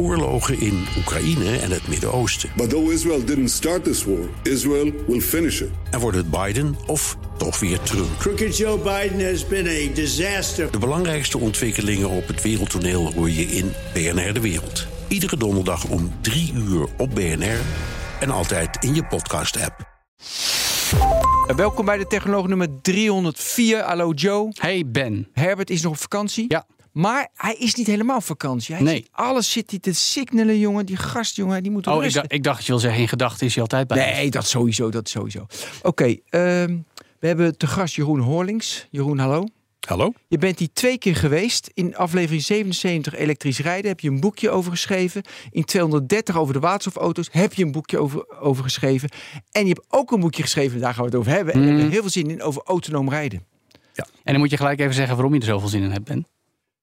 oorlogen in Oekraïne en het Midden-Oosten. But though Israel didn't start this war, Israel will finish it. En wordt het Biden of toch weer Trump? Crooked Joe Biden has been a disaster. De belangrijkste ontwikkelingen op het wereldtoneel hoor je in BNR De Wereld. Iedere donderdag om 3 uur op BNR en altijd in je podcast-app. Welkom bij de Technoloog nummer 304. Hallo Joe. Hey Ben. Herbert is nog op vakantie. Ja. Maar hij is niet helemaal op vakantie. Hij Nee. zit- alles zit hij te signalen, jongen. Die gast, jongen, die moet Oh, ik, rusten. dacht- ik dacht dat je wil zeggen, in gedachten is hij altijd bij. ons. Nee, dat sowieso, dat sowieso. Oké, ehm, we hebben te gast Jeroen Horlings. Jeroen, hallo. Hallo? Je bent hier twee keer geweest. In aflevering 77 elektrisch rijden heb je een boekje over geschreven. In 230 over de waterstofauto's heb je een boekje over, over geschreven. En je hebt ook een boekje geschreven, daar gaan we het over hebben. En we Mhm. hebben heel veel zin in over autonoom rijden. En dan moet je gelijk even zeggen waarom je er zoveel zin in hebt, Ben.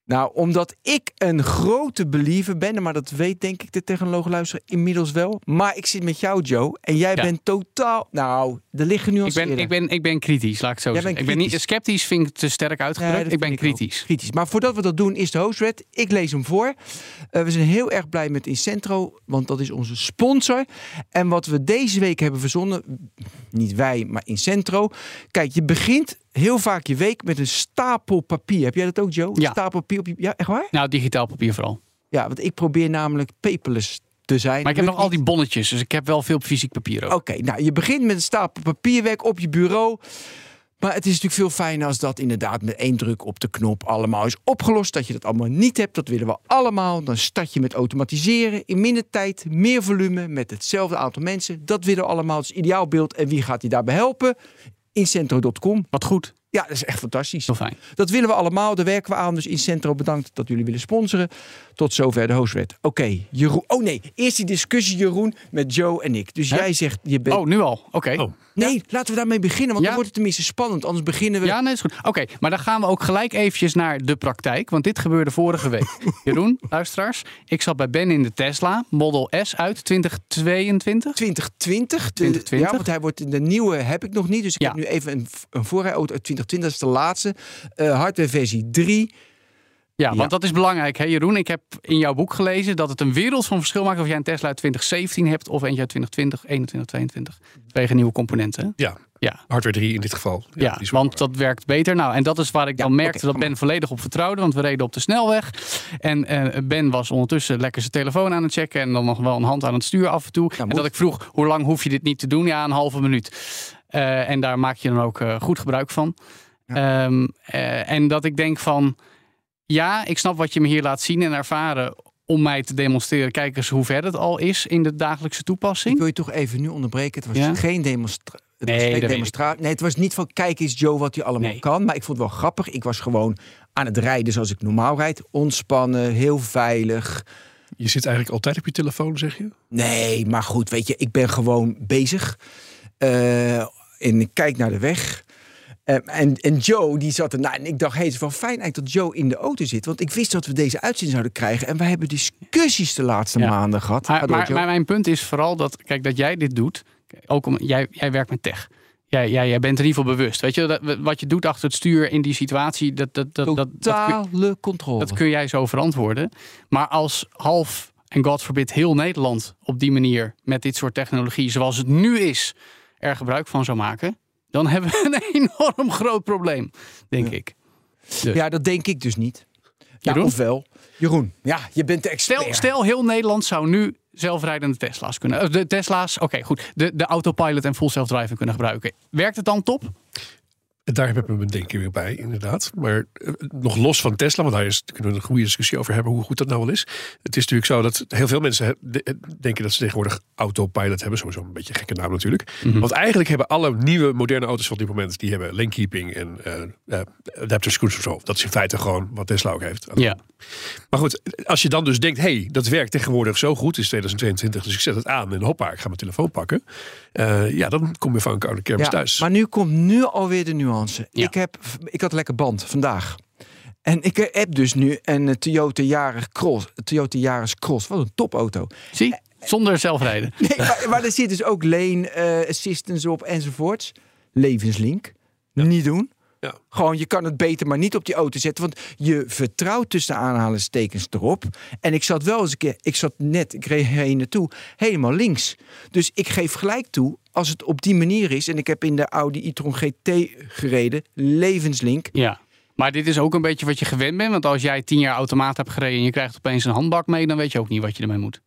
Nou, omdat ik een grote believer ben, maar dat weet denk ik de technoloog luisteren inmiddels wel. Maar ik zit met jou, Joe, en jij Ja. bent totaal. Nou, er liggen nu Ik ben, ik, ben, ik ben kritisch, laat ik zo Jij zeggen. Ik ben niet sceptisch, vind ik te sterk uitgedrukt. ik ben kritisch. kritisch. Maar voordat we dat doen, is de hostred. Ik lees hem voor. Eh, we zijn heel erg blij met Incentro, want dat is onze sponsor. En wat we deze week hebben verzonnen, niet wij, maar Incentro. Kijk, je begint heel vaak je week met een stapel papier. Heb jij dat ook, Joe? Een Ja. stapel papier op je... Ja, echt waar? Nou, digitaal papier vooral. Ja, want ik probeer namelijk paperless te zijn. Maar ik heb nog al die bonnetjes, dus ik heb wel veel fysiek papier ook. Oké, nou je begint met een stapel papierwerk op je bureau. Maar het is natuurlijk veel fijner als dat inderdaad met één druk op de knop allemaal is opgelost. Dat je dat allemaal niet hebt, dat willen we allemaal. Dan start je met automatiseren. In minder tijd, meer volume, met hetzelfde aantal mensen. Dat willen we allemaal. Het is ideaalbeeld. En wie gaat je daarbij helpen? Incentro.com. Wat goed, Ja, dat is echt fantastisch. heel fijn. Dat willen we allemaal, daar werken we aan. Dus Incentro, bedankt dat jullie willen sponsoren. Tot zover de hostwet. Oké, Jeroen. Oh nee, eerst die discussie, Jeroen, met Joe en ik. Dus jij zegt, je bent... Oh, nu al? Oké. Oh. Nee, laten we daarmee beginnen, want Ja. dan wordt het tenminste spannend. Anders beginnen we... Ja, nee, is goed. Oké, maar dan gaan we ook gelijk eventjes naar de praktijk. Want dit gebeurde vorige week. Jeroen, luisteraars. Ik zat bij Ben in de Tesla Model S uit 2022. 2020. de- 2020. Ja, want hij wordt in de nieuwe heb ik nog niet. Dus ik heb nu even een, een voorrijauto uit 2020. Dat is de laatste. Eh hardware versie 3. Ja, Ja. want dat is belangrijk, hè, Jeroen. Ik heb in jouw boek gelezen dat het een wereld van verschil maakt of jij een Tesla uit 2017 hebt of eentje uit 2020, 21, 22. Wegen nieuwe componenten. Ja, Ja. hardware 3 in dit geval. Ja, is want dat werkt beter. Nou, en dat is waar ik dan merkte dat Ben volledig op vertrouwde. Want we reden op de snelweg. En eh, Ben was ondertussen lekker zijn telefoon aan het checken. En dan nog wel een hand aan het stuur af en toe. en dat ik vroeg, hoe lang hoef je dit niet te doen? Ja, een halve minuut. Eh, en daar maak je dan ook eh, goed gebruik van. Ehm, eh, en dat ik denk van, ja, ik snap wat je me hier laat zien en ervaren om mij te demonstreren. Kijk eens hoe ver het al is in de dagelijkse Ik toepassing. wil je toch even nu onderbreken. Het was Ja? geen demonstratie. Het Nee, was ik. demonstratie. Nee, het was niet van kijk eens Joe wat hij allemaal Nee. kan. Maar ik vond het wel grappig. Ik was gewoon aan het rijden zoals ik normaal rijd. Ontspannen, heel veilig. Je zit eigenlijk altijd op je telefoon, zeg je? Nee, maar goed, weet je, ik ben gewoon bezig. Eh, en ik kijk naar de weg. Eh, en, en Joe, die zat er. Nou, en ik dacht, hey, het is wel fijn eigenlijk dat Joe in de auto zit. Want ik wist dat we deze uitzending zouden krijgen. En wij hebben discussies de laatste Ja. maanden gehad. Maar, mijn punt is vooral dat, kijk, dat jij dit doet. Ook om, jij, jij werkt met tech. Jij, jij, jij bent er in ieder geval bewust. Weet je, dat, wat je doet achter het stuur in die situatie, dat, dat, dat, dat, dat, Totale controle. dat kun jij zo verantwoorden. Maar als half, en God forbid, heel Nederland op die manier met dit soort technologie, zoals het nu is, er gebruik van zou maken, dan hebben we een enorm groot probleem, denk ik. Dus. Ja, dat denk ik dus niet. Ja, Jeroen? of wel. Jeroen, ja, je bent de expert. Stel, stel, heel Nederland zou nu zelfrijdende Tesla's kunnen. eh, De Tesla's, oké, goed. De, de autopilot en full self-driving kunnen gebruiken. Werkt het dan top? Daar heb ik mijn bedenking weer bij, inderdaad. Maar eh, nog los van Tesla, want daar is, kunnen we een goede discussie over hebben hoe goed dat nou wel is. Het is natuurlijk zo dat heel veel mensen de- denken dat ze tegenwoordig autopilot hebben. Sowieso een beetje een gekke naam natuurlijk. Mhm. Want eigenlijk hebben alle nieuwe moderne auto's van dit moment, die hebben lane keeping en eh eh, adaptive cruise control. Dat is in feite gewoon wat Tesla ook heeft. Ja. Maar goed, als je dan dus denkt, hey, dat werkt tegenwoordig zo goed, is 2022, dus ik zet het aan en hoppa, ik ga mijn telefoon pakken. Eh, ja, dan kom je van een koude kermis Ja, thuis. Maar nu komt nu alweer de nuance. Ja. Ik, heb, ik had lekker band vandaag. En ik heb dus nu een eh, Toyota Yaris Cross. Toyota Yaris Cross. Wat een topauto. Zie? Zonder zelfrijden. Nee, maar, maar er zit dus ook lane eh, assistance op enzovoorts. Levenslink. Niet doen. Ja. Gewoon, je kan het beter maar niet op die auto zetten. Want je vertrouwt tussen aanhalingstekens erop. En ik zat wel eens een keer, ik zat net, ik reed heen naartoe, helemaal links. Dus ik geef gelijk toe, als het op die manier is. En ik heb in de Audi e-tron GT gereden, levenslink. Ja. Maar dit is ook een beetje wat je gewend bent. Want als jij tien jaar automaat hebt gereden en je krijgt opeens een handbak mee, dan weet je ook niet wat je ermee moet.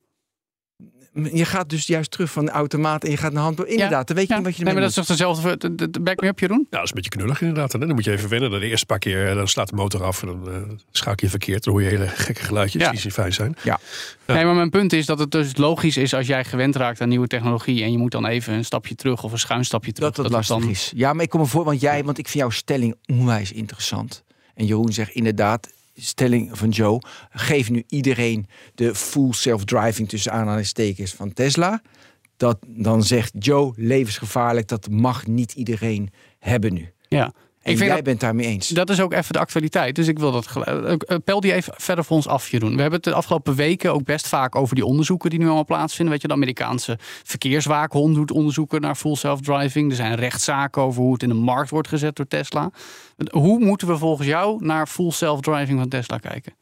Je gaat dus juist terug van de automaat en je gaat naar hand. Inderdaad, dan weet je Ja. niet wat je nee, ermee maar dat is toch dezelfde. de- de- Back me up, Jeroen? Ja, dat is een beetje knullig inderdaad. En dan moet je even wennen. De eerste paar keer eh, dan slaat de motor af en dan eh schakel je verkeerd. Dan hoor je hele gekke geluidjes Ja. die niet fijn zijn. Ja. Ja. Nee, maar mijn punt is dat het dus logisch is als jij gewend raakt aan nieuwe technologie en je moet dan even een stapje terug of een schuin stapje terug. dat dat lastig dan, is. Ja, maar ik kom me voor, want jij, want ik vind jouw stelling onwijs interessant. En Jeroen zegt inderdaad, stelling van Joe, geef nu iedereen de full self-driving tussen aanhalingstekens van Tesla. Dat dan zegt Joe levensgevaarlijk, dat mag niet iedereen hebben nu. Ja. En Ik vind jij dat, bent daarmee eens. dat is ook even de actualiteit. Dus ik wil dat. eh, eh, Pel die even verder voor ons af, Jeroen. We hebben het de afgelopen weken ook best vaak over die onderzoeken die nu allemaal plaatsvinden. Weet je, de Amerikaanse verkeerswaakhond doet onderzoeken naar full self-driving. Er zijn rechtszaken over hoe het in de markt wordt gezet door Tesla. Hoe moeten we volgens jou naar full self-driving van Tesla kijken?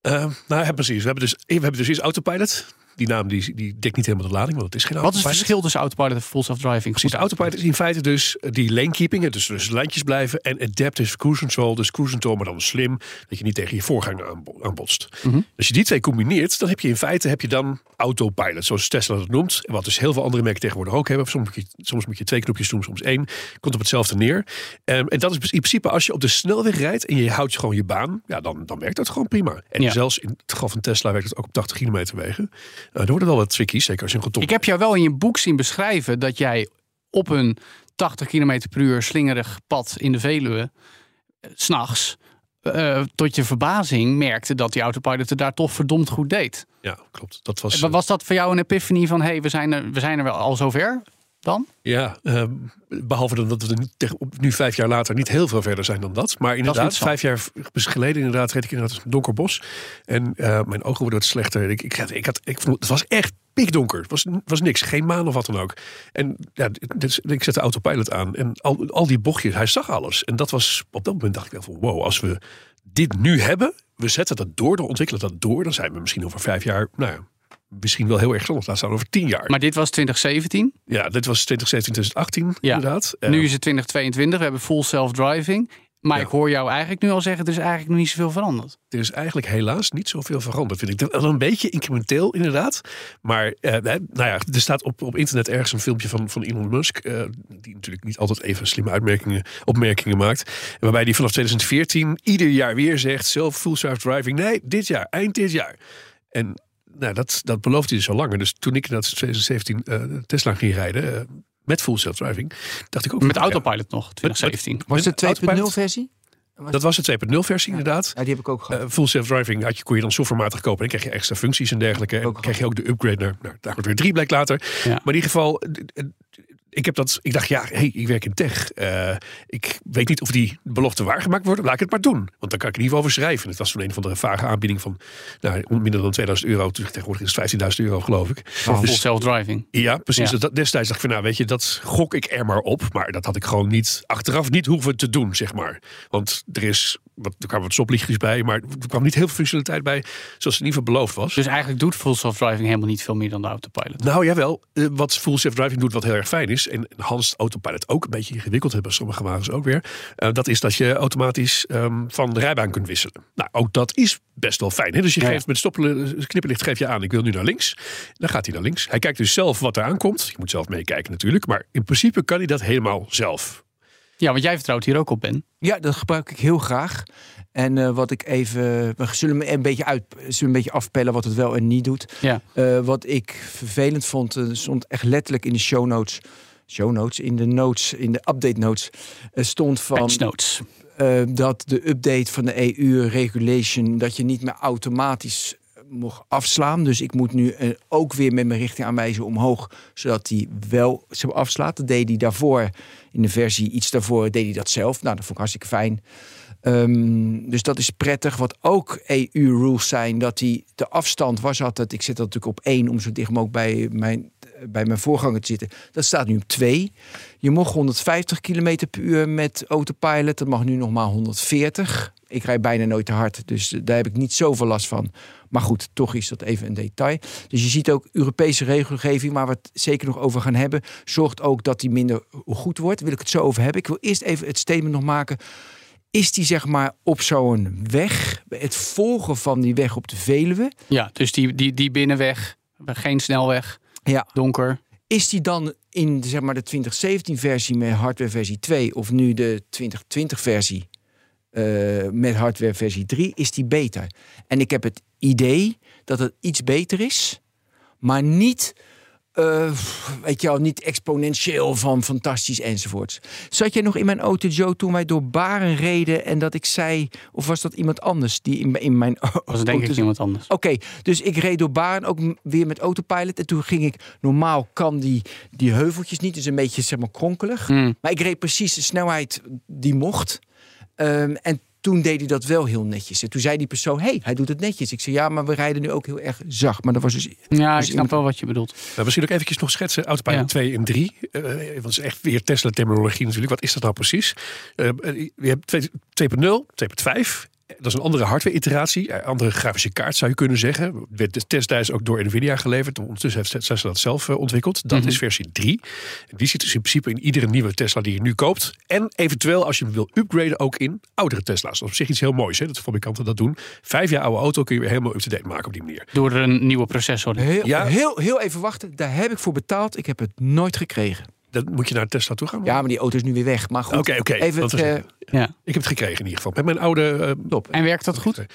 Eh, nou ja, precies. We hebben dus, we hebben dus eerst Autopilot. Die naam die, die dekt niet helemaal de lading, want het is geen Wat is het verschil tussen autopilot en full self-driving? Precies, de autopilot is in feite dus die lane keeping, dus, dus lijntjes blijven. En adaptive cruise control, dus cruise control, maar dan slim, dat je niet tegen je voorganger aanbo- aanbotst. Mhm. Als je die twee combineert, dan heb je in feite heb je dan autopilot, zoals Tesla dat noemt. En wat dus heel veel andere merken tegenwoordig ook hebben. Soms moet je, soms moet je twee knopjes doen, soms één. Komt op hetzelfde neer. Ehm, en dat is in principe als je op de snelweg rijdt en je houdt gewoon je baan, ja, dan, dan werkt dat gewoon prima. En Ja. zelfs in het geval van Tesla werkt het ook op 80 kilometer wegen. Dan wordt het wel wat tricky, zeker als je een getom Ik heb jou wel in je boek zien beschrijven dat jij op een 80 km per uur slingerig pad in de Veluwe, eh, s'nachts, eh, tot je verbazing merkte dat die autopilot het daar toch verdomd goed deed. Ja, klopt. Dat was. Was dat voor jou een epiphany van, hé, hey, we, zijn er, we zijn er wel al zover dan? Ja, ehm, behalve dan dat we nu, vijf jaar later niet heel veel verder zijn dan dat. Maar inderdaad, vijf jaar v- geleden inderdaad reed ik inderdaad een donker bos. En eh, mijn ogen worden wat slechter. Ik, ik, had, ik, had, ik vond, het was echt pikdonker. Het was, was niks, geen maan of wat dan ook. En ja, dus, ik zet de autopilot aan en al, al die bochtjes, hij zag alles. En dat was, op dat moment dacht ik wel van wow, als we dit nu hebben, we zetten dat door, dan ontwikkelen dat door, dan zijn we misschien over vijf jaar, nou ja, misschien wel heel erg zonnig. Laat staan over tien jaar. Maar dit was 2017. Ja, dit was 2017, 2018 Ja. inderdaad. Eh, Nu is het 2022. We hebben full self-driving. Maar Ja. ik hoor jou eigenlijk nu al zeggen, er is eigenlijk nog niet zoveel veranderd. er is eigenlijk helaas niet zoveel veranderd, vind ik. Wel een beetje incrementeel, inderdaad. Maar eh, nou ja, er staat op, op internet ergens een filmpje van, van Elon Musk... eh, die natuurlijk niet altijd even slimme uitmerkingen, opmerkingen maakt. Waarbij die vanaf 2014 ieder jaar weer zegt... zelf full self-driving, nee, dit jaar, eind dit jaar. En nou, dat, dat belooft hij dus al langer. Dus toen ik in 2017 eh, Tesla ging rijden... eh, met full self-driving, dacht ik ook... Met van, ja, autopilot nog, 2017. Was het de 2.0 Autopilot? versie? dat was de 2.0 versie, inderdaad. Ja, die heb ik ook gehad. Eh, full self-driving had je, kon je dan softwarematig kopen. En dan kreeg je extra functies en dergelijke. En kreeg je ook de upgrade naar, naar Dakar weer 3 blijkt later. Ja. Maar in ieder geval, ik heb dat. Ik dacht, ja, hey, ik werk in tech. Eh, ik weet niet of die belofte waargemaakt wordt. Laat ik het maar doen. Want dan kan ik in ieder geval over schrijven. Het was toen een van de vage aanbieding van nou, minder dan 2000 euro. Tegenwoordig is het 15.000 euro, geloof ik. Full Dus- self-driving. ja, precies. Ja. Dat, destijds dacht ik van, nou weet je, dat gok ik er maar op. Maar dat had ik gewoon niet, achteraf niet hoeven te doen, zeg maar. Want er is, wat, er kwamen wat stoplichtjes bij, maar er kwam niet heel veel functionaliteit bij, zoals in ieder geval beloofd was. Dus eigenlijk doet full self-driving helemaal niet veel meer dan de autopilot. Nou jawel, eh, wat full self-driving doet wat heel erg fijn is. En Hans Autopilot ook een beetje ingewikkeld hebben, sommige wagens ook weer. eh, dat is dat je automatisch ehm, van de rijbaan kunt wisselen. Nou, ook dat is best wel fijn. Hè? Dus je ja. geeft met stoppen, knipperlicht geef je aan, ik wil nu naar links. Dan gaat hij naar links. Hij kijkt dus zelf wat er aankomt. Je moet zelf meekijken natuurlijk. Maar in principe kan hij dat helemaal zelf. Ja, want jij vertrouwt hier ook op, Ben. Ja, dat gebruik ik heel graag. En eh, wat ik even. We zullen een beetje uit, zullen een beetje afpellen wat het wel en niet doet. Ja. Eh, wat ik vervelend vond, eh, stond echt letterlijk in de show notes. Show notes, in de notes, in de update notes. stond van Patch notes. dat de update van de EU regulation. dat je niet meer automatisch mocht afslaan. Dus ik moet nu eh, ook weer met mijn richting aanwijzen omhoog, zodat hij wel ze afslaat. Dat deed hij daarvoor in de versie iets daarvoor deed hij dat zelf. Nou, dat vond ik hartstikke fijn. Ehm, dus dat is prettig. Wat ook EU-rules zijn, dat die de afstand was altijd. Ik zit dat natuurlijk op één om zo dicht mogelijk bij mijn, bij mijn voorganger te zitten. Dat staat nu op twee. Je mocht 150 km per uur met autopilot. Dat mag nu nog maar 140. Ik rijd bijna nooit te hard, dus daar heb ik niet zoveel last van. Maar goed, toch is dat even een detail. Dus je ziet ook Europese regelgeving, waar we het zeker nog over gaan hebben, zorgt ook dat die minder goed wordt. Daar wil ik het zo over hebben. Ik wil eerst even het statement nog maken. Is die zeg maar op zo'n weg, het volgen van die weg op de Veluwe, Ja, dus die, die, die binnenweg, geen snelweg, ja, donker. is die dan in zeg maar, de 2017 versie met hardware versie 2 of nu de 2020 eh, met hardware versie 3, is die beter? En ik heb het idee dat het iets beter is, maar niet, eh, weet je wel, niet exponentieel van fantastisch enzovoorts. Zat jij nog in mijn auto, Joe, toen wij door Baren reden en dat ik zei, of was dat iemand anders die in, in mijn Dat was denk ik auto- iemand anders. Oké, dus ik reed door Baren ook weer met autopilot. En toen ging ik, normaal kan die, die heuveltjes niet, dus een beetje zeg maar kronkelig. Hmm. Maar ik reed precies de snelheid die mocht. Ehm, en toen deed hij dat wel heel netjes. En toen zei die persoon, hey, hij doet het netjes. Ik zei, ja, maar we rijden nu ook heel erg zacht. Maar dat was dus... Ja, ik dus snap wel wat je bedoelt. Nou, misschien ook eventjes nog schetsen. Autopilot Ja. 2 en 3. Eh, want het is echt weer Tesla-terminologie natuurlijk. Wat is dat nou precies? Eh, je hebt 2 2.0, 2.5. Dat is een andere hardware-iteratie. eh, Andere grafische kaart zou je kunnen zeggen. Werd de testtijd ook door Nvidia geleverd. Ondertussen heeft Tesla dat zelf eh, ontwikkeld. Dat Mhm. is versie 3. En die zit dus in principe in iedere nieuwe Tesla die je nu koopt. En eventueel als je hem wil upgraden ook in oudere Tesla's. Dat is op zich iets heel moois. Hè? Dat fabrikanten dat doen. Vijf jaar oude auto kun je weer helemaal up-to-date maken op die manier. Door een nieuwe processor. Heel, Ja. heel, heel even wachten. Daar heb ik voor betaald. Ik heb het nooit gekregen. Dan moet je naar Tesla toe gaan. Ja, maar die auto is nu weer weg. Maar goed, Oké, oké. even... Eh, Ja. Ik heb het gekregen in ieder geval. Met mijn oude... eh, top. En werkt dat goed?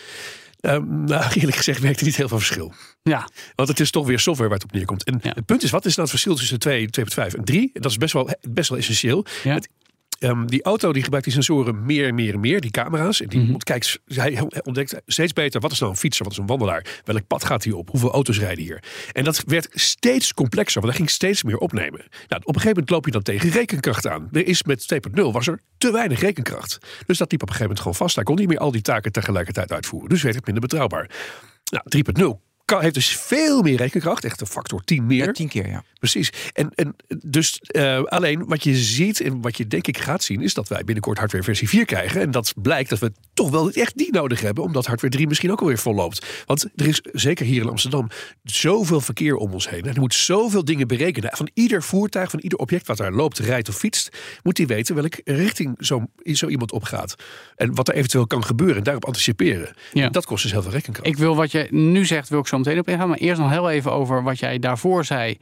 Ehm, nou, eerlijk gezegd werkt er niet heel veel verschil. Ja. Want het is toch weer software waar het op neerkomt. En Ja. het punt is, wat is nou het verschil tussen 2, 2.5 en 3? Dat is best wel, best wel essentieel. Ja. Het- ehm, die auto die gebruikt die sensoren meer en meer en meer. Die camera's. En die Mhm. kijkt, hij ontdekt steeds beter. Wat is nou een fietser? Wat is een wandelaar? Welk pad gaat hij op? Hoeveel auto's rijden hier? En dat werd steeds complexer. Want hij ging steeds meer opnemen. Nou, op een gegeven moment loop je dan tegen rekenkracht aan. Er is met 2.0 was er te weinig rekenkracht. Dus dat liep op een gegeven moment gewoon vast. Hij kon niet meer al die taken tegelijkertijd uitvoeren. Dus werd het minder betrouwbaar. Nou, 3.0 kan, heeft dus veel meer rekenkracht. Echt een factor 10 meer. Ja, tien keer, ja. Precies. En, en dus eh, alleen wat je ziet en wat je denk ik gaat zien, is dat wij binnenkort hardware versie 4 krijgen. En dat blijkt dat we toch wel echt die nodig hebben, omdat hardware 3 misschien ook alweer vol loopt. Want er is zeker hier in Amsterdam zoveel verkeer om ons heen. En er moet zoveel dingen berekenen. Van ieder voertuig, van ieder object wat daar loopt, rijdt of fietst, moet hij weten welke richting zo, zo iemand opgaat. En wat er eventueel kan gebeuren en daarop anticiperen. Ja. En dat kost dus heel veel rekenkracht. Ik wil wat je nu zegt, wil ik zo meteen op ingaan. Maar eerst nog heel even over wat jij daarvoor zei.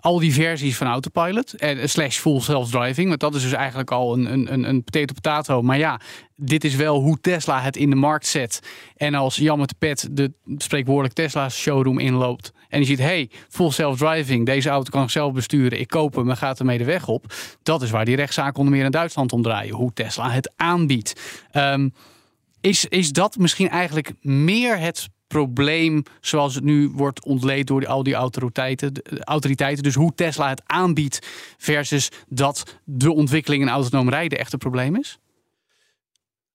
Al die versies van Autopilot. En slash full self-driving. Want dat is dus eigenlijk al een, een, een, potato potato. Maar ja, dit is wel hoe Tesla het in de markt zet. En als Jan met de pet de spreekwoordelijk Tesla showroom inloopt. En je ziet, hey, full self-driving. Deze auto kan zichzelf besturen. Ik koop hem en gaat ermee de weg op. Dat is waar die rechtszaak onder meer in Duitsland om draaien. Hoe Tesla het aanbiedt. Ehm, is, is dat misschien eigenlijk meer het probleem zoals het nu wordt ontleed door al die autoriteiten, de autoriteiten? Dus hoe Tesla het aanbiedt versus dat de ontwikkeling in autonoom rijden echt een probleem is?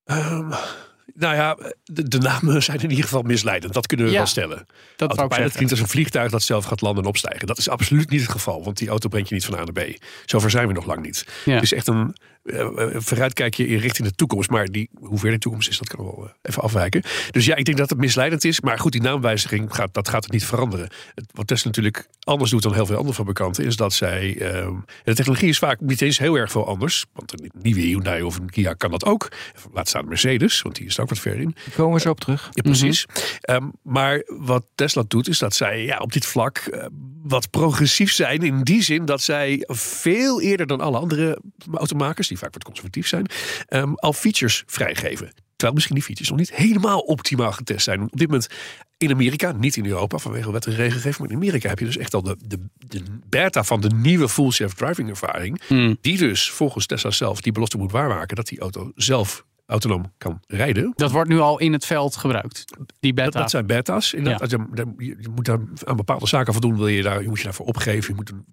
Ehm, nou ja, de, de namen zijn in ieder geval misleidend. Dat kunnen we Ja, wel stellen. Dat Autopilot klinkt als een vliegtuig dat zelf gaat landen en opstijgen. Dat is absoluut niet het geval, want die auto brengt je niet van A naar B. Zover zijn we nog lang niet. Ja. Het is echt een eh, eh, vooruitkijkje in richting de toekomst. Maar die, hoe ver de toekomst is, dat kan wel eh, even afwijken. Dus ja, ik denk dat het misleidend is. Maar goed, die naamwijziging, gaat, dat gaat het niet veranderen. Wat Tesla natuurlijk anders doet dan heel veel andere fabrikanten... is dat zij... ehm, de technologie is vaak niet eens heel erg veel anders. Want een nieuwe Hyundai of een Kia kan dat ook. Laat staan Mercedes, want die is er ook wat ver in. Daar komen we zo op terug. Ja, precies. Ehm, maar wat Tesla doet, is dat zij ja, op dit vlak wat progressief zijn. In die zin dat zij veel eerder dan alle andere automakers, die vaak wat conservatief zijn, ehm, al features vrijgeven. Terwijl misschien die features nog niet helemaal optimaal getest zijn. Op dit moment in Amerika, niet in Europa vanwege wet en regelgeving, maar in Amerika heb je dus echt al de, de, de beta van de nieuwe full self-driving ervaring. Die dus volgens Tesla zelf die belofte moet waarmaken dat die auto zelf autonoom kan rijden. Dat wordt nu al in het veld gebruikt. Die beta. dat zijn beta's. Inderdaad, je, je- je moet daar aan bepaalde zaken voldoen. Wil je, daar, je moet je daarvoor opgeven. Je moet een,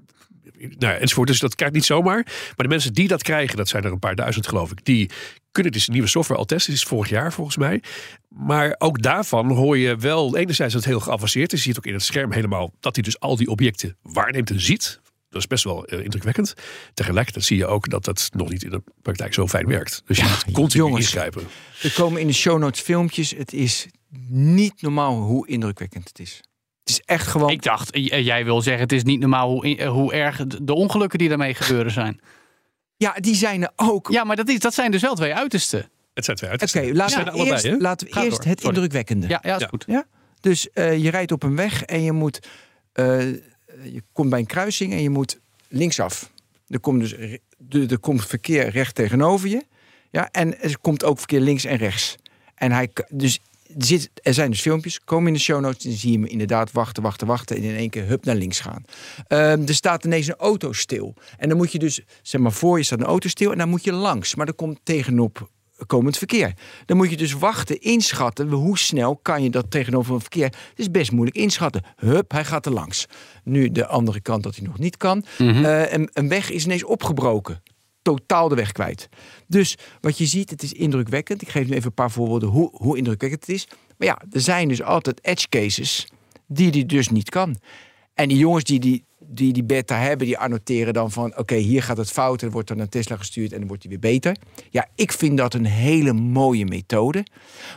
nou, ja, enzovoort. Dus dat krijgt niet zomaar. Maar de mensen die dat krijgen, dat zijn er een paar duizend geloof ik. Die kunnen dus nieuwe software al testen. Dat is vorig jaar volgens mij. Maar ook daarvan hoor je wel enerzijds dat het heel geavanceerd is. Je ziet ook in het scherm helemaal dat hij dus al die objecten waarneemt en ziet. Dat is best wel eh, indrukwekkend. Tegelijkertijd zie je ook dat dat nog niet in de praktijk zo fijn werkt. Dus je moet continu jongens. ingrijpen. Er komen in de show notes filmpjes. Het is niet normaal hoe indrukwekkend het is. Het is echt gewoon... Ik dacht, eh, jij wil zeggen, het is niet normaal hoe, eh, hoe erg de ongelukken die daarmee gebeuren zijn. Ja, die zijn er ook. Ja, maar dat, is, dat zijn dus wel twee uitersten. Het zijn twee Oké, uitersten. laten, we er allebei, eerst, hè? laten we eerst door, het sorry. indrukwekkende. Ja, ja is Ja. goed. Ja? Dus eh, je rijdt op een weg en je moet. eh, je komt bij een kruising en je moet linksaf. Er komt dus de- er komt verkeer recht tegenover je. Ja, en er komt ook verkeer links en rechts. En hij dus zit, er zijn dus filmpjes, komen in de show notes, dan zie je hem inderdaad wachten, wachten, wachten en in één keer hup naar links gaan. Ehm, er staat ineens een auto stil. En dan moet je dus, zeg maar, voor je staat een auto stil en dan moet je langs. Maar er komt tegenop komend verkeer. Dan moet je dus wachten, inschatten. Hoe snel kan je dat tegenover een verkeer? Het is best moeilijk inschatten. Hup, hij gaat er langs. Nu de andere kant dat hij nog niet kan. Eh, een, een weg is ineens opgebroken. Totaal de weg kwijt. Dus wat je ziet, het is indrukwekkend. Ik geef nu even een paar voorbeelden hoe, hoe indrukwekkend het is. Maar ja, er zijn dus altijd edge cases die die dus niet kan. En die jongens die die, die, die beta hebben, die annoteren dan van... oké, hier gaat het fout, en wordt dan naar Tesla gestuurd... en dan wordt hij weer beter. Ja, ik vind dat een hele mooie methode.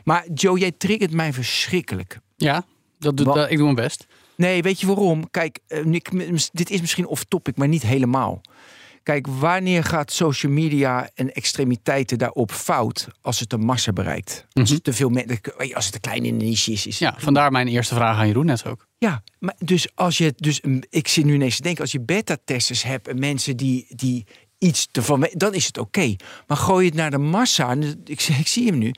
Maar Joe, jij triggert mij verschrikkelijk. Ja, dat doet, Wa- dat- ik doe mijn best. Nee, weet je waarom? Kijk, eh, dit is misschien off-topic, maar niet helemaal. Kijk, wanneer gaat social media en extremiteiten daarop fout als het de massa bereikt? Als het te veel mensen, als het te klein in de niche is. is Ja, vandaar mijn eerste vraag aan Jeroen net ook. ja, maar dus als je, dus ik zit nu ineens te denken, als je beta-testers hebt en mensen die, die iets ervan dan is het oké. Maar gooi je het naar de massa, en ik, ik zie hem nu,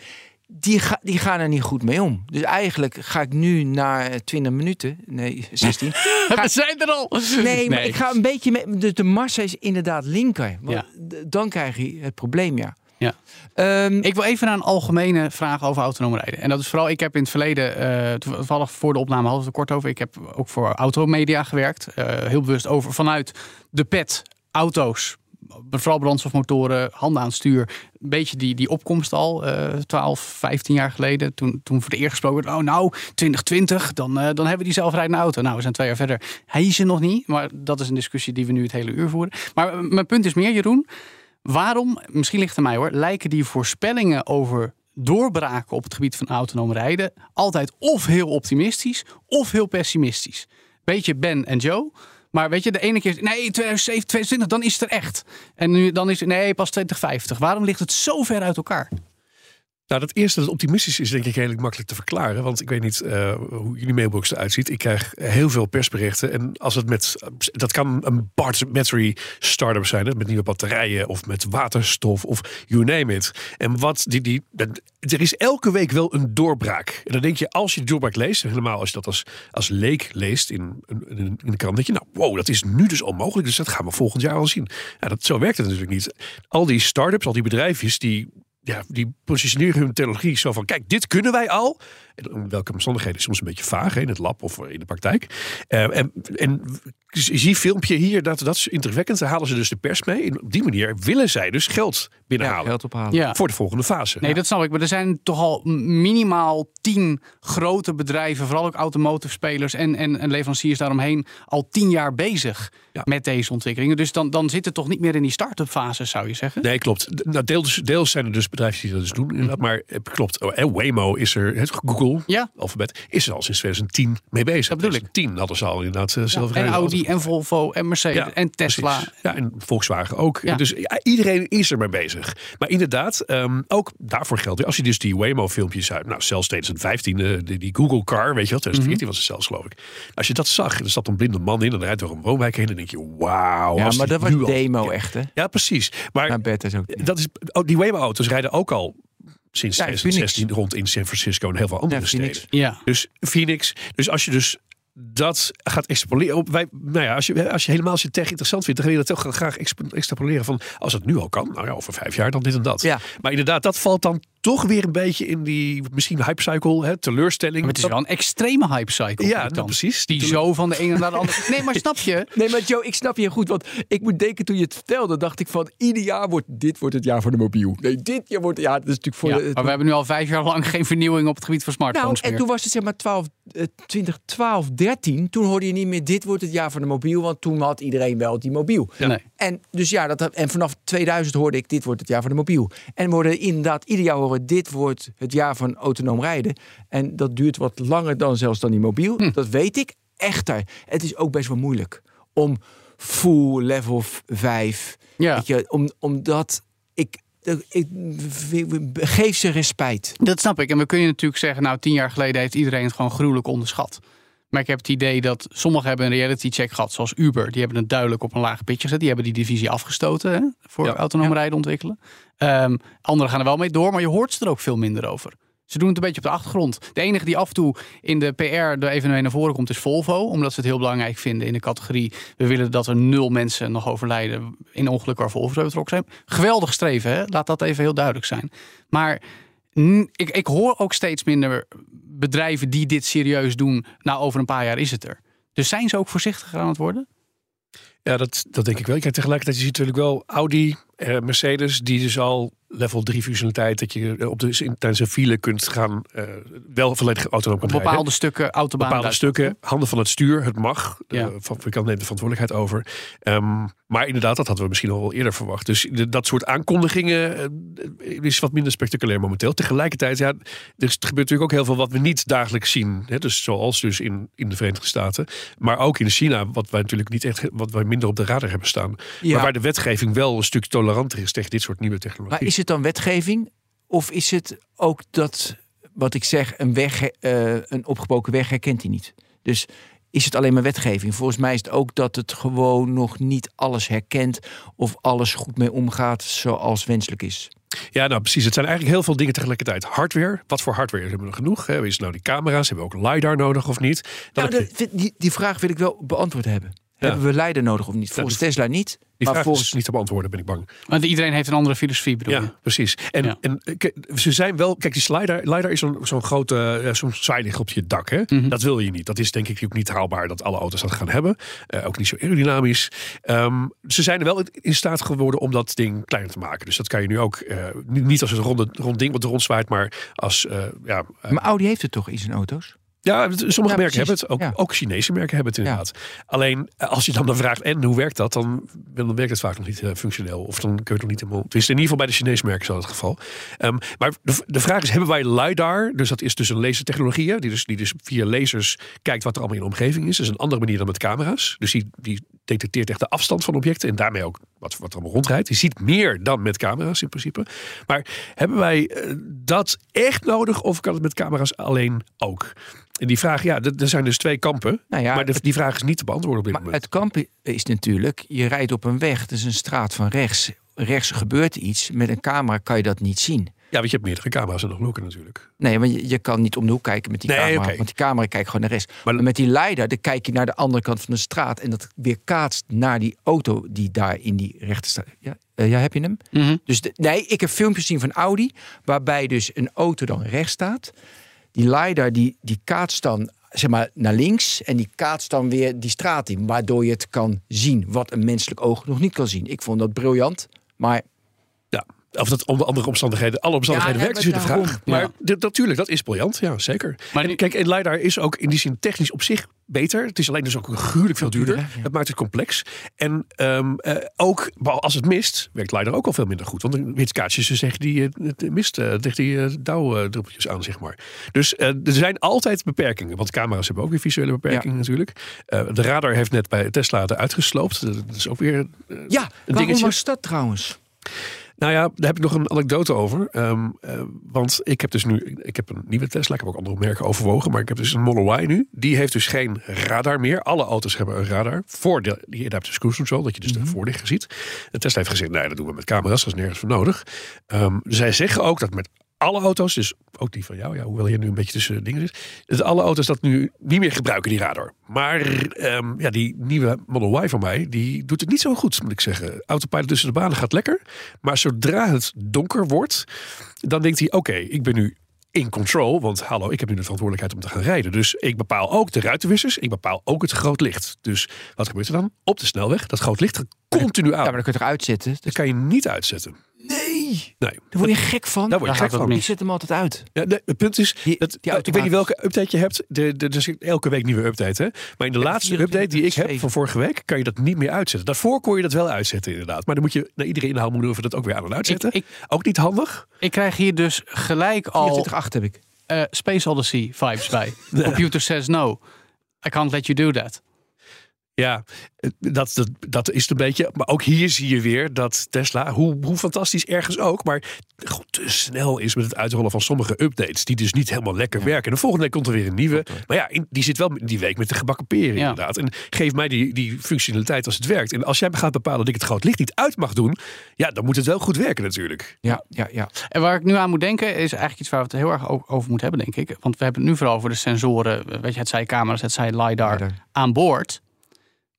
die, ga, die gaan er niet goed mee om. Dus eigenlijk ga ik nu na 20 minuten, nee, 16. We zijn er al! Nee, maar ik ga een beetje met. De, de massa is inderdaad linker. Want Ja. Dan krijg je het probleem, ja. Ja. Ehm, Ik wil even naar een algemene vraag over autonoom rijden. En dat is vooral, ik heb in het verleden, eh, toevallig voor de opname hadden we het kort over. Ik heb ook voor automedia gewerkt. eh, heel bewust over vanuit de pet, auto's, vooral brandstofmotoren, handen aan stuur. Een beetje die, die opkomst al, eh 12, 15 jaar geleden. Toen, toen voor de eerst gesproken werd, oh nou, 2020, dan, eh, dan hebben we die zelfrijdende auto. Nou, we zijn twee jaar verder. Hij is er nog niet, maar dat is een discussie die we nu het hele uur voeren. Maar eh, mijn punt is meer, Jeroen. Waarom, misschien ligt het aan mij hoor, lijken die voorspellingen over doorbraken op het gebied van autonoom rijden altijd of heel optimistisch of heel pessimistisch? Beetje Ben en Joe. Maar weet je, de ene keer, nee, 2007, 2020, dan is het er echt. En nu, dan is het, nee, pas 2050. Waarom ligt het zo ver uit elkaar? Nou, dat eerste, dat optimistisch is denk ik redelijk makkelijk te verklaren. Want ik weet niet eh, hoe jullie mailbox eruit ziet. Ik krijg heel veel persberichten. En als het met, dat kan een bat- battery startup zijn. Met nieuwe batterijen of met waterstof of you name it. En wat die, die, er is elke week wel een doorbraak. En dan denk je, als je die doorbraak leest, en helemaal als je dat als, als leek leest in, in, in de krant, denk je, nou, wow, dat is nu dus al mogelijk. Dus dat gaan we volgend jaar al zien. Ja, dat, zo werkt het natuurlijk niet. Al die startups, al die bedrijfjes, die ja, die positioneren hun technologie zo van: kijk, dit kunnen wij al. Welke omstandigheden is soms een beetje vaag hè, in het lab of in de praktijk. Eh, en, en je ziet filmpje hier, dat, dat is indrukwekkend. Daar halen ze dus de pers mee. En op die manier willen zij dus geld ja, binnenhalen geld ophalen. Ja. voor de volgende fase. Nee, dat snap ik. Maar er zijn toch al minimaal tien grote bedrijven, vooral ook automotive spelers en, en, en leveranciers daaromheen, al tien jaar bezig Ja. met deze ontwikkelingen. Dus dan, dan zit het toch niet meer in die start-up fase, zou je zeggen? Nee, klopt. Nou, deels, deels zijn er dus bedrijven die dat dus doen. Inderdaad. Maar eh, klopt. Oh, en Waymo is er, het Google, Ja. alfabet, is er al sinds 2010 mee bezig. Dat bedoel ik. 2010 hadden ze al inderdaad eh, zelf en Audi en Volvo en Mercedes en Tesla. precies. Ja, en Volkswagen ook. Ja. Dus ja, iedereen is er mee bezig. Maar inderdaad, ehm, ook daarvoor geldt. weer, Als je dus die Waymo-filmpjes uit, nou, zelfs 2015, eh, die, die Google Car, weet je wel, 2014 was het zelfs, geloof ik. Als je dat zag, en er zat een blinde man in en rijdt door een woonwijk heen, dan denk je, wauw. Ja, maar die dat was nu al- demo Ja. echt, hè? Ja, precies. Maar Maar is ook. dat is, oh, die Waymo-auto's rijden ook al sinds Ja, in Phoenix. 2016 rond in San Francisco en heel veel andere Ja, Phoenix. steden. Ja. Dus Phoenix. Dus als je dus dat gaat extrapoleren. op- Wij, nou ja, als je, als je helemaal als je tech interessant vindt, dan ga je dat toch graag extrapoleren van als het nu al kan, nou ja, over vijf jaar dan dit en dat. Ja. Maar inderdaad, dat valt dan toch weer een beetje in die misschien hypecycle, hè, teleurstelling. Maar het is wel een extreme. Ja, ik nou, dan. precies. Die zo van de ene naar de andere. Nee, maar snap je? Nee, maar Joe, ik snap je goed. Want ik moet denken, toen je het vertelde, dacht ik van... ieder jaar wordt dit wordt het jaar voor de mobiel. Nee, dit jaar wordt... Ja, dat is natuurlijk voor Ja, de... maar we hebben nu al vijf jaar lang geen vernieuwing op het gebied van nou, smartphones en meer. toen was het zeg maar 12, eh, 2012, 13. Toen hoorde je niet meer, dit wordt het jaar voor de mobiel. Want toen had iedereen wel die mobiel. Nee. En, dus ja, dat, en vanaf 2000 hoorde ik, dit wordt het jaar voor de mobiel. En we worden inderdaad ieder jaar horen, dit wordt het jaar van autonoom rijden. En dat duurt wat langer dan zelfs dan die mobiel. Hm. Dat weet ik. Echter, het is ook best wel moeilijk om full level 5. Ja. Weet je, om, omdat ik, ik, geef ze respect. Dat snap ik. En we kunnen natuurlijk zeggen, nou, tien jaar geleden heeft iedereen het gewoon gruwelijk onderschat. Maar ik heb het idee dat sommigen hebben een reality check gehad, zoals Uber. Die hebben het duidelijk op een laag pitje gezet. Die hebben die divisie afgestoten hè, voor Ja. autonoom rijden ontwikkelen. Ehm, anderen gaan er wel mee door, maar je hoort ze er ook veel minder over. Ze doen het een beetje op de achtergrond. De enige die af en toe in de PR er even naar voren komt is Volvo. Omdat ze het heel belangrijk vinden in de categorie... we willen dat er nul mensen nog overlijden in ongelukken waar Volvo betrokken zijn. Geweldig streven, hè? laat dat even heel duidelijk zijn. Maar ik, ik hoor ook steeds minder bedrijven die dit serieus doen. Nou, over een paar jaar is het er. Dus zijn ze ook voorzichtiger aan het worden? Ja, dat, dat denk ik wel. Kijk, tegelijkertijd je ziet natuurlijk wel Audi, eh, Mercedes, die dus al level 3 functionaliteit, dat je eh, op de, tijdens een file kunt gaan, eh, wel volledig autonoom kan rijden. bepaalde stukken autobaan. bepaalde stukken, handen van het stuur, het mag. De Ja. fabrikant neemt de verantwoordelijkheid over. Ehm, maar inderdaad, dat hadden we misschien al eerder verwacht. Dus de- dat soort aankondigingen is wat minder spectaculair momenteel. Tegelijkertijd, ja, er gebeurt natuurlijk ook heel veel wat we niet dagelijks zien. Hè? Dus zoals dus in, in de Verenigde Staten. Maar ook in China, wat wij natuurlijk niet echt, wat wij minder op de radar hebben staan. Ja. Maar waar de wetgeving wel een stuk toleranter is tegen dit soort nieuwe technologie. Maar is het dan wetgeving? Of is het ook dat, wat ik zeg, een, weg, eh, een opgebroken weg herkent hij niet? Dus is het alleen maar wetgeving? Volgens mij is het ook dat het gewoon nog niet alles herkent of alles goed mee omgaat zoals wenselijk is. Ja, nou precies. Het zijn eigenlijk heel veel dingen tegelijkertijd. Hardware. Wat voor hardware hebben we genoeg? Is het nou die camera's? Hebben we ook LiDAR nodig of niet? Nou, de- die, die vraag wil ik wel beantwoord hebben. Hebben we leider nodig of niet? Volgens Tesla niet. die maar vraag volgens is niet te beantwoorden, ben ik bang. Want iedereen heeft een andere filosofie, bedoel je? Ja, precies. En, Ja. en eh, ze zijn wel. Kijk, die LiDAR, LiDAR is zo'n zo'n grote eh, zo'n zwaailicht op je dak. Hè? Mhm. Dat wil je niet. Dat is denk ik ook niet haalbaar dat alle auto's dat gaan hebben. Eh, ook niet zo aerodynamisch. Ehm, ze zijn er wel in staat geworden om dat ding kleiner te maken. Dus dat kan je nu ook eh, niet, als een ronde, rond ding wat er rondzwaait, maar als eh, ja, Maar Audi heeft het toch in zijn auto's? Ja, sommige Ja, merken precies. hebben het. Ook, Ja. ook Chinese merken hebben het inderdaad. Alleen eh, als je dan, dan vraagt, en hoe werkt dat? Dan, dan werkt het vaak nog niet eh, functioneel. Of dan kun je het nog niet helemaal... Het is in ieder geval bij de Chinese merken zo het geval. Ehm, maar de, de vraag is, hebben wij LiDAR? Dus dat is dus een lasertechnologie. Die dus, die dus via lasers kijkt wat er allemaal in de omgeving is. Dat is een andere manier dan met camera's. Dus die, die detecteert echt de afstand van objecten. En daarmee ook wat, wat er allemaal rondrijdt. Die ziet meer dan met camera's in principe. Maar hebben wij eh, dat echt nodig? Of kan het met camera's alleen ook? En die vraag, ja, er zijn dus twee kampen. Nou ja, maar de, die vraag is niet te beantwoorden op dit Maar moment. het kamp is natuurlijk, je rijdt op een weg, het is een straat van rechts. Rechts gebeurt iets, met een camera kan je dat niet zien. Ja, want je hebt meerdere camera's en nog loken natuurlijk. Nee, maar je, je kan niet om de hoek kijken met die Nee, camera. Want die camera kijkt gewoon naar rechts. Maar- Maar met die leider, dan kijk je naar de andere kant van de straat. En dat weer kaatst naar die auto die daar in die rechte staat. Ja, eh, ja heb je hem? Mhm. Dus de- nee, ik heb filmpjes zien van Audi. Waarbij dus een auto dan rechts staat. Die leider die, die kaatst dan zeg maar, naar links. En die kaatst dan weer die straat in. Waardoor je het kan zien. Wat een menselijk oog nog niet kan zien. Ik vond dat briljant. Maar of dat onder andere omstandigheden, alle omstandigheden Ja, werkt, is weer de maar vraag. Maar dit- natuurlijk, dat is briljant, ja, zeker. Maar en kijk, en LiDAR is ook in die zin technisch op zich beter. Het is alleen dus ook gruwelijk veel duurder. ja. Het maakt het complex. En ehm, eh, ook als het mist, werkt LiDAR ook al veel minder goed. Want kaartjes dus tegen die het mist, tegen die dauwdruppeltjes aan, zeg maar. Dus er zijn altijd beperkingen. Want camera's hebben ook weer visuele beperkingen natuurlijk. Eh, de radar heeft net bij Tesla eruit gesloopt. Dat is ook weer ja, een waarom dingetje. was dat trouwens? Nou ja, daar heb ik nog een anekdote over. Ehm, eh, want ik heb dus nu, ik heb een nieuwe Tesla. Ik heb ook andere merken overwogen. Maar ik heb dus een Model Y nu. Die heeft dus geen radar meer. Alle auto's hebben een radar. Voor de, die adaptive cruise control. Dat je dus de voorlichter ziet. De Tesla heeft gezegd, nee, dat doen we met camera's. Dat is nergens voor nodig. Ehm, zij zeggen ook dat met alle auto's, dus ook die van jou, ja, hoewel je nu een beetje tussen dingen zit. Dus alle auto's dat nu niet meer gebruiken, die radar. Maar ehm, ja, die nieuwe Model Y van mij, die doet het niet zo goed, moet ik zeggen. Autopilot tussen de banen gaat lekker. Maar zodra het donker wordt, dan denkt hij, oké, ik ben nu in control. Want hallo, ik heb nu de verantwoordelijkheid om te gaan rijden. Dus ik bepaal ook de ruitenwissers. Ik bepaal ook het groot licht. Dus wat gebeurt er dan? Op de snelweg, dat groot licht gaat continu Ja, aan. maar dan kun je toch uitzetten? Dat kan je niet uitzetten. Nee, Nee. daar word je gek van. Daar word je Daar gek van. Ik zet hem altijd uit. Ja, nee, het punt is, Die- dat, die ik weet niet welke update je hebt. De, de, er is elke week nieuwe update. Hè? Maar in de Ja, laatste 24, update die ik heb 7. van vorige week, kan je dat niet meer uitzetten. Daarvoor kon je dat wel uitzetten, inderdaad. Maar dan moet je naar iedere inhaalmanoeuvre dat ook weer aan en uitzetten. Ik, ook niet handig. ik krijg hier dus gelijk al 24,8 heb ik. eh, Space Odyssey vibes bij. Computer says no. I can't let you do that. Ja, dat, dat, dat is het een beetje. Maar ook hier zie je weer dat Tesla, hoe, hoe fantastisch ergens ook, maar gewoon te snel is met het uitrollen van sommige updates. Die dus niet helemaal lekker werken. En de volgende week komt er weer een nieuwe. Maar ja, in- die zit wel die week met de gebakken peren Ja. inderdaad. En geef mij die, die functionaliteit als het werkt. En als jij gaat bepalen dat ik het groot licht niet uit mag doen, ja, dan moet het wel goed werken natuurlijk. Ja, ja, ja. En waar ik nu aan moet denken is eigenlijk iets waar we het heel erg over moeten hebben, denk ik. Want we hebben het nu vooral over de sensoren. Weet je, het zij camera's, het zij LiDAr, LiDAR. aan boord.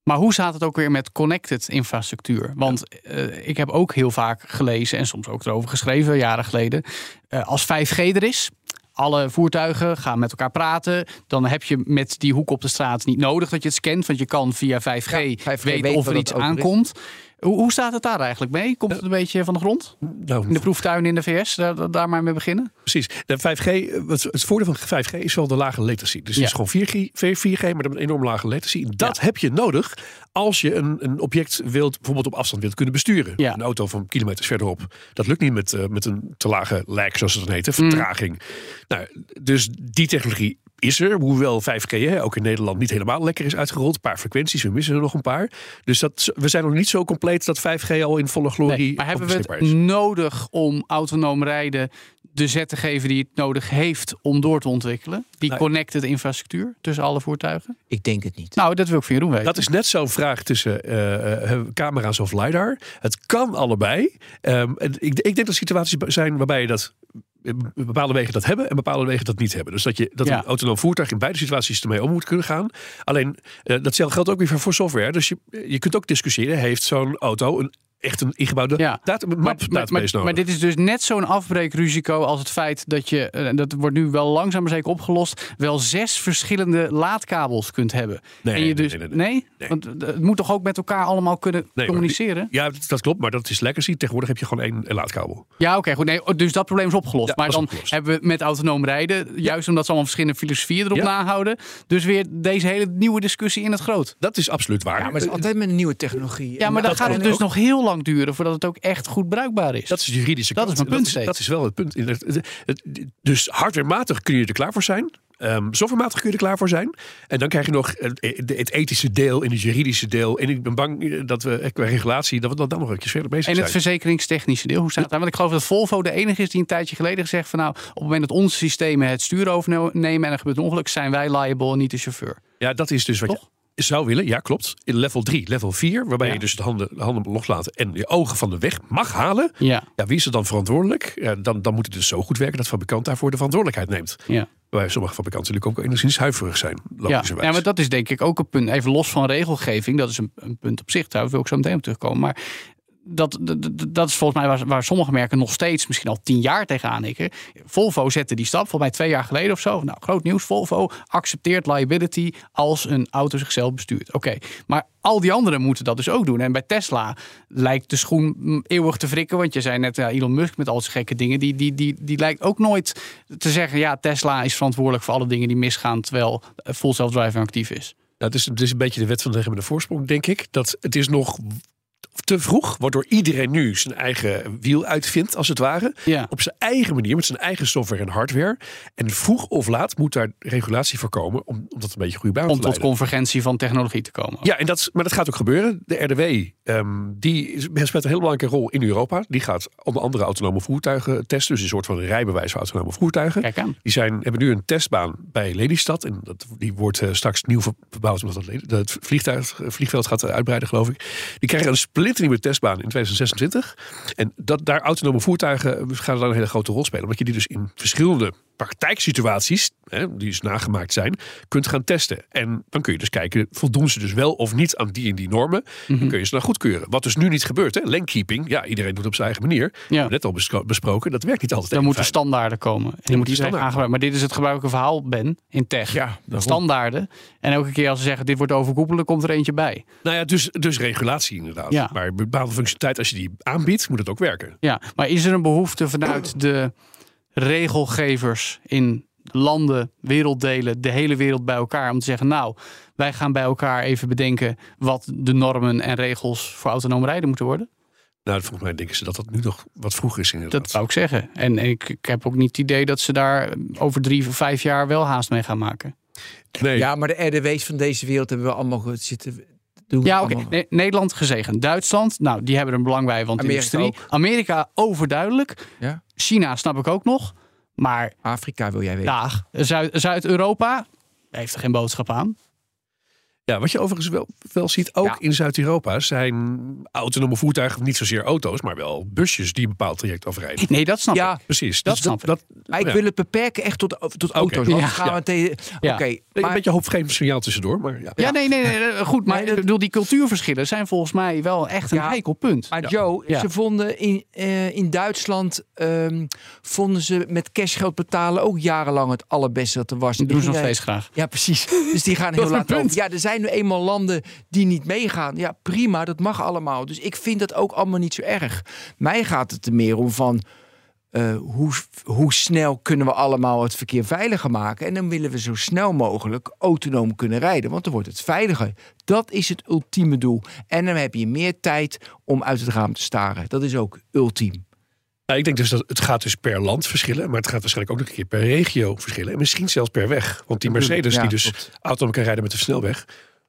Maar hoe staat het ook weer met connected infrastructuur? Want eh, ik heb ook heel vaak gelezen en soms ook erover geschreven, jaren geleden. eh, als 5G er is, alle voertuigen gaan met elkaar praten. Dan heb je met die hoek op de straat niet nodig dat je het scant. Want je kan via 5G, Ja, 5G weten of er iets is. Hoe, hoe staat het daar eigenlijk mee? Komt het een beetje van de grond? Nou, In de proeftuin in de VS, daar, maar mee beginnen? Precies. De 5G, eh, wat- het voordeel van 5G is wel de lage latency. Dus Ja. het is gewoon 4G, 4G maar dan een enorm lage latency. Dat heb je nodig als je een, een object wilt, bijvoorbeeld op afstand wilt kunnen besturen. Ja. Een auto van kilometers verderop. Dat lukt niet met, eh, met een te lage lag, zoals het dan heet, Mm. vertraging. Nou, dus die technologie is er. Hoewel 5G hè, ook in Nederland niet helemaal lekker is uitgerold. Een paar frequenties, we missen er nog een paar. Dus dat, we zijn nog niet zo compleet dat 5G al in volle glorie Nee, maar hebben we het is. nodig om autonoom rijden de zet te geven die het nodig heeft om door te ontwikkelen? Die Nee. connected infrastructuur tussen alle voertuigen? Ik denk het niet. Nou, dat wil ik van Jeroen weten. Dat is net zo'n vraag tussen eh, eh, camera's of LiDAR. Het kan allebei. Ehm, en ik, ik denk dat situaties zijn waarbij je dat bepaalde wegen dat hebben en bepaalde wegen dat niet hebben. Dus dat, je, dat Ja. een autonoom voertuig in beide situaties ermee om moet kunnen gaan. Alleen, eh, datzelfde geldt ook weer voor software. Dus je, je kunt ook discussiëren, heeft zo'n auto een, echt een ingebouwde Ja. data, map maar, maar, database maar, nodig? maar dit is dus net zo'n afbreekrisico als het feit dat je, en dat wordt nu wel langzaam maar zeker opgelost, wel zes verschillende laadkabels kunt hebben. Nee, en je nee, dus, nee, nee, nee. Want het moet toch ook met elkaar allemaal kunnen Nee, hoor. communiceren? ja, dat, dat klopt, maar dat is legacy. Tegenwoordig heb je gewoon één laadkabel. Ja, oké, goed. Nee, dus dat probleem is opgelost. Ja, maar dan opgelost. hebben we met autonoom rijden, juist omdat ze allemaal verschillende filosofieën erop Ja. nahouden, dus weer deze hele nieuwe discussie in het groot. Dat is absoluut waar. Ja, maar het is altijd met een nieuwe technologie. Ja, maar dan dat gaat het dus ook. nog heel lang duren voordat het ook echt goed bruikbaar is. Dat is juridische Dat is mijn punt dat, dat is wel het punt. Dus hardwarematig kun je er klaar voor zijn. Ehm softwarematig kun je er klaar voor zijn. En dan krijg je nog het, ethische deel en het juridische deel. En ik ben bang eh, dat we eh, qua regulatie dat we dan, dan nog een keer verder bezig En het zijn. verzekeringstechnische deel, hoe staat het daar? Want ik geloof dat Volvo de enige is die een tijdje geleden gezegd van nou, op het moment dat onze systemen het stuur overnemen en er gebeurt een ongeluk, zijn wij liable en niet de chauffeur. Ja, dat is dus wat Toch? Zou willen. Ja, klopt. In level 3, level 4, waarbij Ja. je dus de handen, de handen loslaten en je ogen van de weg mag halen. Ja, Ja, wie is er dan verantwoordelijk? Ja, dan, dan moet het dus zo goed werken dat fabrikant daarvoor de verantwoordelijkheid neemt. ja. Waarbij sommige fabrikanten natuurlijk ook enigszins huiverig zijn. Ja, ja, maar dat is denk ik ook een punt. Even los van regelgeving, dat is een, een punt op zich. Daar wil ik zo meteen op terugkomen. Maar dat, dat, dat is volgens mij waar, waar sommige merken nog steeds misschien al tien jaar tegenaan hikken. Volvo zette die stap, volgens mij twee jaar geleden of zo. Nou, groot nieuws. Volvo accepteert liability als een auto zichzelf bestuurt. Oké, maar al die anderen moeten dat dus ook doen. En bij Tesla lijkt de schoen eeuwig te wrikken. Want je zei net, Elon Musk met al zijn gekke dingen. Die, die, die, die lijkt ook nooit te zeggen... ja, Tesla is verantwoordelijk voor alle dingen die misgaan... terwijl eh, full self-driving actief is. Nou, het, is, een beetje de wet van de remmende voorsprong, denk ik. Dat het is nog te vroeg, waardoor iedereen nu zijn eigen wiel uitvindt, als het ware. Ja. Op zijn eigen manier, met zijn eigen software en hardware. En vroeg of laat moet daar regulatie voor komen, om, om dat een beetje goede baan Om te tot leiden. convergentie van technologie te komen. Ja, en dat, maar dat gaat ook gebeuren. De RDW, eh, ehm, die speelt een heel belangrijke rol in Europa. Die gaat onder andere autonome voertuigen testen. Dus een soort van rijbewijs voor autonome voertuigen. Kijk aan. Die zijn, hebben nu een testbaan bij Lelystad. En dat, die wordt eh, straks nieuw ver- verbouwd omdat het, Le- het vliegtuig, vliegveld gaat uitbreiden, geloof ik. Die krijgen een splinternieuwe testbaan in 2026. En dat, daar autonome voertuigen eh, gaan dan een hele grote rol spelen. Omdat je die dus in verschillende praktijksituaties, hè, die dus nagemaakt zijn, kunt gaan testen. En dan kun je dus kijken, voldoen ze dus wel of niet aan die en die normen. Mhm. Dan kun je ze dan goedkeuren. Wat dus nu niet gebeurt. Hè. Lanekeeping, ja, iedereen doet op zijn eigen manier. Ja. Net al besproken, dat werkt niet altijd. Er even moeten fijn. standaarden komen. En iedereen standaarden aangebruiken. Maar dit is het gebruikelijke verhaal, Ben, in tech. Ja, standaarden. En elke keer als ze zeggen dit wordt overkoepelen, komt er eentje bij. Nou ja, dus, dus regulatie inderdaad. Ja. Maar bepaalde functionaliteit, als je die aanbiedt, moet het ook werken. Ja, maar is er een behoefte vanuit de regelgevers in landen, werelddelen, de hele wereld bij elkaar om te zeggen, nou, wij gaan bij elkaar even bedenken wat de normen en regels voor autonoom rijden moeten worden? Nou, volgens mij denken ze dat dat nu nog wat vroeg is inderdaad. Dat zou ik zeggen. En ik, ik heb ook niet het idee dat ze daar over drie of vijf jaar wel haast mee gaan maken. nee, Ja, maar de RDW's van deze wereld hebben we allemaal ge- zitten doen. Ja, oké. Nederland gezegend. Duitsland, nou, die hebben er een belang bij, want Amerika industrie. ook. Amerika overduidelijk. Ja? China snap ik ook nog. Maar Afrika wil jij weten. Zuid- Zuid-Europa heeft er geen boodschap aan. Ja, wat je overigens wel, wel ziet, ook Ja. in Zuid-Europa zijn autonome voertuigen, niet zozeer auto's, maar wel busjes die een bepaald traject afrijden. Nee, dat snap Ja, ik. Precies. Dat Dus snap ik. dat, maar ik ja. wil het beperken echt tot, tot auto's. Want dan gaan we tegen. Ja. Oké, een maar- beetje hoopvreemd signaal tussendoor, maar ja. Ja, nee, nee, nee, nee, goed. Maar Nee, dat- ik bedoel, die cultuurverschillen zijn volgens mij wel echt een heikel punt. Maar Joe, ze vonden in, eh, in Duitsland ehm, vonden ze met cashgeld betalen ook jarenlang het allerbeste dat er was. Dat doen ze nog steeds graag. Ja, precies. Dus die gaan Dat heel laat over. Ja, er zijn nu eenmaal landen die niet meegaan. Ja, prima, dat mag allemaal. Dus ik vind dat ook allemaal niet zo erg. Mij gaat het er meer om van... eh, hoe, hoe snel kunnen we allemaal het verkeer veiliger maken? En dan willen we zo snel mogelijk autonoom kunnen rijden. Want dan wordt het veiliger. Dat is het ultieme doel. En dan heb je meer tijd om uit het raam te staren. Dat is ook ultiem. Nou, ik denk dus dat het gaat dus per land verschillen, maar het gaat waarschijnlijk ook nog een keer per regio verschillen. En misschien zelfs per weg. Want die Mercedes Ja, die dus klopt. autonoom kan rijden met de snelweg.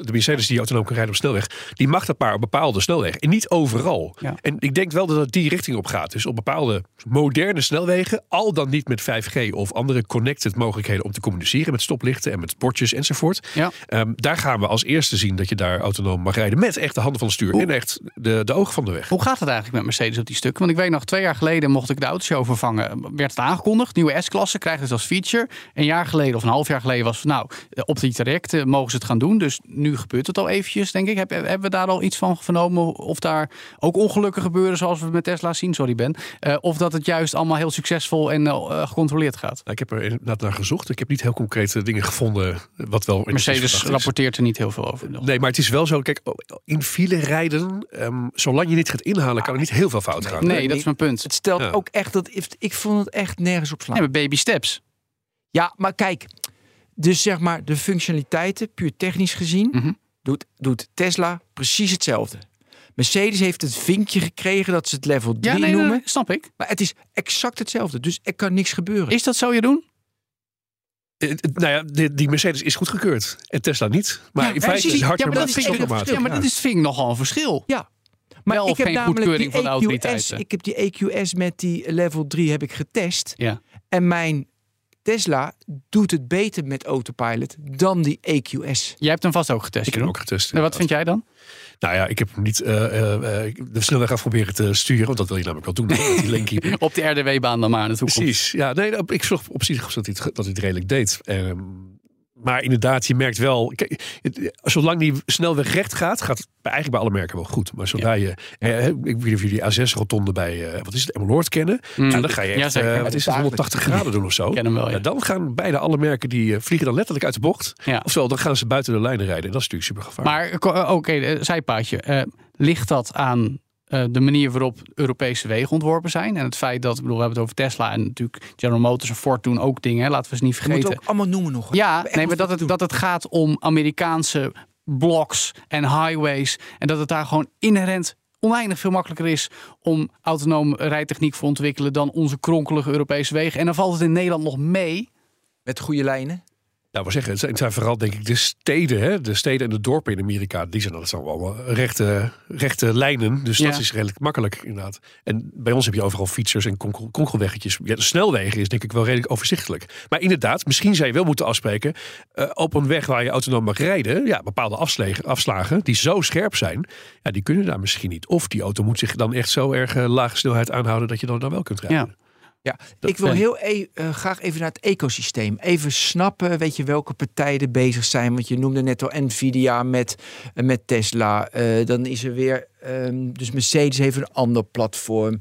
De Mercedes die autonoom kan rijden op snelweg, die mag dat maar op bepaalde snelwegen. En niet overal. Ja. En ik denk wel dat het die richting op gaat. Dus op bepaalde moderne snelwegen, al dan niet met 5G of andere connected mogelijkheden om te communiceren met stoplichten en met bordjes enzovoort. Ja. Ehm, daar gaan we als eerste zien dat je daar autonoom mag rijden met echt de handen van het stuur en echt de, de ogen van de weg. Hoe gaat het eigenlijk met Mercedes op die stukken? Want ik weet nog, twee jaar geleden mocht ik de autoshow vervangen. Werd het aangekondigd, nieuwe S-klasse, krijgt het als feature. Een jaar geleden of een half jaar geleden was nou, op die trajecten mogen ze het gaan doen. Dus nu gebeurt het al eventjes, denk ik. Heb- Hebben we daar al iets van vernomen? Of daar ook ongelukken gebeuren zoals we met Tesla zien? Sorry Ben. Eh, of dat het juist allemaal heel succesvol en eh, gecontroleerd gaat? Nou, ik heb er inderdaad naar gezocht. Ik heb niet heel concrete dingen gevonden. Wat wel Mercedes rapporteert er niet heel veel over. nog. Nee, maar het is wel zo. Kijk, in file rijden, ehm, zolang je niet gaat inhalen, kan er niet heel veel fout gaan. Nee, dat is mijn punt. Het stelt Ja. ook echt dat... Ik vond het echt nergens op slaan. Nee, maar baby steps. Ja, maar kijk. Dus zeg maar de functionaliteiten, puur technisch gezien, Mhm. doet, doet Tesla precies hetzelfde. Mercedes heeft het vinkje gekregen dat ze het level 3 Ja, nee, nee, noemen. nee, snap ik. Maar het is exact hetzelfde. Dus er kan niks gebeuren. Is dat zo, Jeroen? Eh, eh, Nou ja, die, die Mercedes is goedgekeurd. En Tesla niet. Maar Ja, in feite is Ja, maar dat hardware is. Ja, maar dat is, vind ik nogal een verschil. ja. Maar Wel ik heb geen namelijk goedkeuring die van de EQS, autoriteiten. Ik heb die EQS met die level 3 heb ik getest. Ja. En mijn Tesla doet het beter met autopilot dan die EQS. Jij hebt hem vast ook getest, Ik heb hem ook getest. En wat vind jij dan? Nou ja, ik heb hem niet eh, eh, eh, de snelweg af proberen te sturen. Want dat wil je namelijk wel doen. die. Op de RDW-baan dan maar naartoe komt. Precies. Ja, nee, ik zag op zich dat hij het, dat hij het redelijk deed. Ehm, maar inderdaad, je merkt wel. Zolang die snelweg recht gaat, gaat het eigenlijk bij alle merken wel goed. Maar zodra je. eh, ik weet niet of jullie A6-rotonde bij. eh, wat is het? Emmeloord kennen. Mm. Ja, dan ga je Ja, echt. zeker. eh, wat is het? 180 graden doen of zo. ken hem wel, ja. dan gaan bijna alle merken die vliegen dan letterlijk uit de bocht. Ja. Ofwel, dan gaan ze buiten de lijnen rijden. En dat is natuurlijk super gevaarlijk. Maar oké, eh, zijpaadje. Ligt dat aan eh, de manier waarop Europese wegen ontworpen zijn? En het feit dat, ik bedoel, we hebben het over Tesla en natuurlijk General Motors en Ford doen ook dingen. Hè, laten we ze niet vergeten. we ook allemaal noemen nog. hoor. Ja, nee, maar dat het, dat het gaat om Amerikaanse blocks en highways. En dat het daar gewoon inherent oneindig veel makkelijker is om autonoom rijtechniek te ontwikkelen dan onze kronkelige Europese wegen. En dan valt het in Nederland nog mee. Met goede lijnen. Nou, we zeggen, het zijn, het zijn vooral denk ik de steden, hè? de steden en de dorpen in Amerika. Die zijn, dat zijn allemaal rechte, rechte lijnen. Dus Ja. dat is redelijk makkelijk inderdaad. En bij ons heb je overal fietsers en konkel, konkelweggetjes. Ja, de snelwegen is denk ik wel redelijk overzichtelijk. Maar inderdaad, misschien zou je wel moeten afspreken. eh, op een weg waar je autonoom mag rijden. Ja, bepaalde afslagen, afslagen die zo scherp zijn. Ja, die kunnen daar misschien niet. Of die auto moet zich dan echt zo erg eh, lage snelheid aanhouden. Dat je dan, dan wel kunt rijden. Ja. Ja, ik wil heel e- eh, graag even naar het ecosysteem. Even snappen, weet je, welke partijen er bezig zijn. Want je noemde net al Nvidia met, eh, met Tesla. Eh, dan is er weer, ehm, dus Mercedes heeft een ander platform.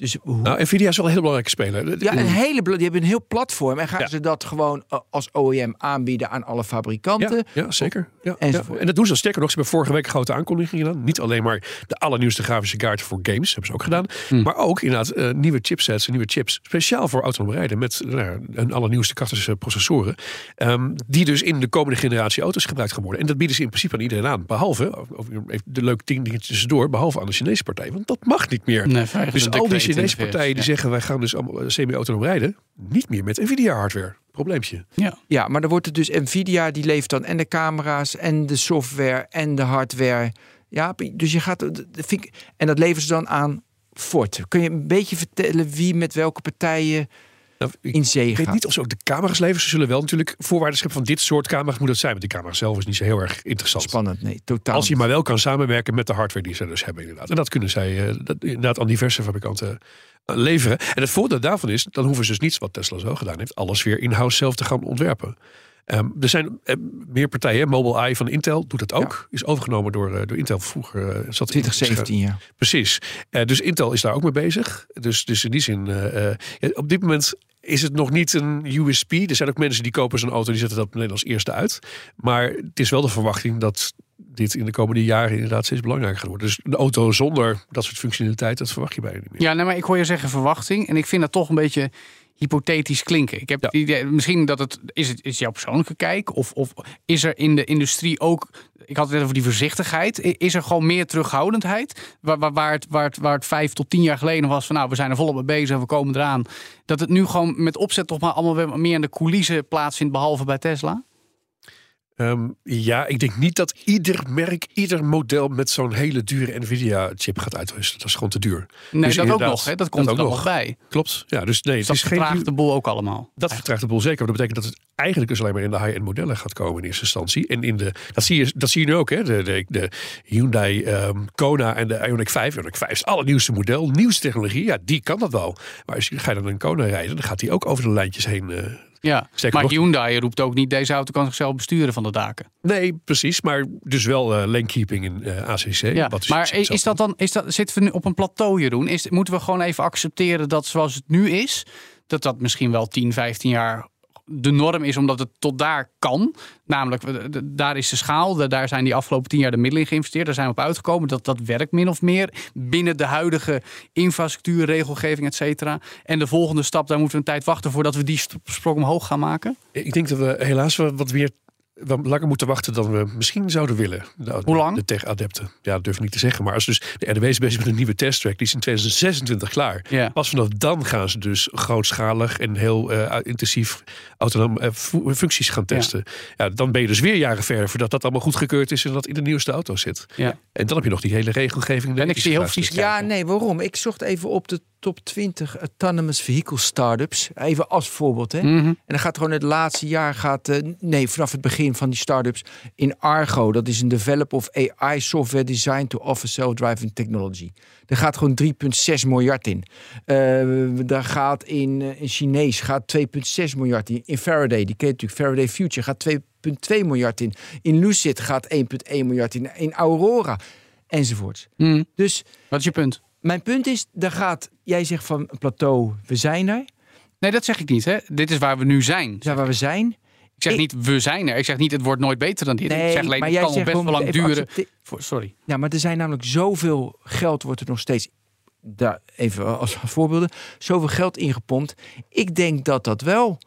Dus hoe, Nou, Nvidia is wel een heel belangrijke speler. ja, een hele, bla- die hebben een heel platform. En gaan Ja. ze dat gewoon eh, als OEM aanbieden aan alle fabrikanten? Ja, ja zeker. Ja. En dat doen ze sterker nog. Ze hebben vorige week grote aankondiging gedaan. Niet alleen maar de allernieuwste grafische kaart voor games. Hebben ze ook gedaan. Maar ook inderdaad eh, nieuwe chipsets en nieuwe chips. Speciaal voor autonoom rijden. Met ja, een allernieuwste krachtige processoren. ehm, die dus in de komende generatie auto's gebruikt gaan worden. En dat bieden ze in principe aan iedereen aan. Behalve, of even de leuke ding dingetjes tussendoor. Behalve aan de Chinese partij. Want dat mag niet meer. Nee, dus al die Chinese partijen die ja. zeggen... wij gaan dus allemaal semi-autonoom rijden. Niet meer met Nvidia hardware. Probleempje. Ja. Ja, maar dan wordt het dus Nvidia die levert dan en de camera's en de software en de hardware. Ja, dus je gaat en dat leveren ze dan aan Ford. Kun je een beetje vertellen wie met welke partijen Nou, ik- in zee Ik weet gaat? niet of ze ook de camera's leveren. Ze zullen wel natuurlijk voorwaarden scheppen van dit soort camera's moet dat zijn. Want die camera zelf is niet zo heel erg interessant. Spannend, nee, totaal. Als je maar wel kan samenwerken met de hardware die ze dus hebben inderdaad. En dat kunnen zij eh, dat, inderdaad aan diverse fabrikanten eh, leveren. En het voordeel daarvan is, dan hoeven ze dus niets wat Tesla zo gedaan heeft, alles weer in-house zelf te gaan ontwerpen. Ehm, er zijn eh, meer partijen. Mobile Eye van Intel doet dat ook. Is overgenomen door, door Intel vroeger. zat in- 2017, ja. Precies. Dus Intel is daar ook mee bezig. Dus, dus in die zin, ja, op dit moment is het nog niet een USP. Er zijn ook mensen die kopen zo'n auto, die zetten dat meteen als eerste uit. Maar het is wel de verwachting dat dit in de komende jaren inderdaad steeds belangrijker gaat worden. Dus een auto zonder dat soort functionaliteit, dat verwacht je bijna niet meer. Ja, nee, maar ik hoor je zeggen verwachting. En ik vind dat toch een beetje hypothetisch klinken. Ik heb Ja. idee, misschien dat het is, het is jouw persoonlijke kijk of, of is er in de industrie ook ik had het over die voorzichtigheid. Is er gewoon meer terughoudendheid? Waar, waar, waar, het, waar, het, waar het vijf tot tien jaar geleden was van nou, we zijn er volop mee bezig en we komen eraan. Dat het nu gewoon met opzet toch maar allemaal weer meer in de coulissen plaatsvindt, behalve bij Tesla? Ehm, ja, ik denk niet dat ieder merk, ieder model met zo'n hele dure Nvidia-chip gaat uitrusten. Dat is gewoon te duur. Nee, Dus dat ook nog. Hè? Dat komt dat er ook nog bij. Klopt. Ja, dus nee, Dus het dat is geen vertraagt de boel ook allemaal. Dat vertraagt de boel zeker. Maar dat betekent dat het eigenlijk dus alleen maar in de high-end modellen gaat komen in eerste instantie. En in de, dat, zie je, dat zie je nu ook. Hè? De, de, de Hyundai ehm, Kona en de Ioniq 5. Ioniq 5 is het allernieuwste model. Nieuwste technologie. Ja, die kan dat wel. Maar als je, ga je dan een Kona rijden, dan gaat die ook over de lijntjes heen. eh. Ja, Sterker maar nog- Hyundai roept ook niet deze auto kan zichzelf besturen van de daken. Nee, precies. Maar dus wel eh lanekeeping in eh, ACC. Ja, wat maar is dat dan, is dat, zitten we nu op een plateau, Jeroen? Is, moeten we gewoon even accepteren dat zoals het nu is, dat dat misschien wel 10, 15 jaar de norm is, omdat het tot daar kan. Namelijk, daar is de schaal, daar zijn die afgelopen 10 jaar de middelen in geïnvesteerd, daar zijn we op uitgekomen. Dat, dat werkt min of meer binnen de huidige infrastructuur, regelgeving, et cetera. En de volgende stap, daar moeten we een tijd wachten voordat we die sprong omhoog gaan maken. Ik denk dat we helaas wat wat langer moeten wachten dan we misschien zouden willen. De, Hoe lang? De tech-adepten. Ja, dat durf ik niet te zeggen. Maar als dus de RDW is bezig met een nieuwe testtrack, die is in 2026 klaar. Ja. Pas vanaf dan gaan ze dus grootschalig en heel eh, intensief autonoom eh, fu- functies gaan testen. Ja. dan ben je dus weer jaren verder voordat dat allemaal goedgekeurd is en dat in de nieuwste auto zit. Ja. En dan heb je nog die hele regelgeving. En ik zie heel vies Ja, nee, waarom? Ik zocht even op de top 20 autonomous vehicle startups. Even als voorbeeld. Hè? Mhm. En dan gaat gewoon het laatste jaar, gaat, eh, nee, vanaf het begin van die startups in Argo. Dat is een develop of AI software designed to offer self-driving technology. Daar gaat gewoon 3,6 miljard in. Eh, daar gaat in, eh, in Chinees gaat 2,6 miljard in. In Faraday, die ken je natuurlijk, Faraday Future gaat 2,2 miljard in. In Lucid gaat 1,1 miljard in. In Aurora enzovoorts. Mhm. Dus Wat is je punt? Mijn punt is, daar gaat, jij zegt van een plateau, we zijn er. Nee, dat zeg ik niet. Hè. Dit is waar we nu zijn. Zijn waar we zijn. Ik zeg Ik- niet, we zijn er. Ik zeg niet, het wordt nooit beter dan dit. ik zeg alleen, maar het kan best wel lang duren. Voor, sorry. Ja, maar er zijn namelijk zoveel geld wordt er nog steeds, daar even als voorbeelden, zoveel geld ingepompt. Ik denk dat dat wel,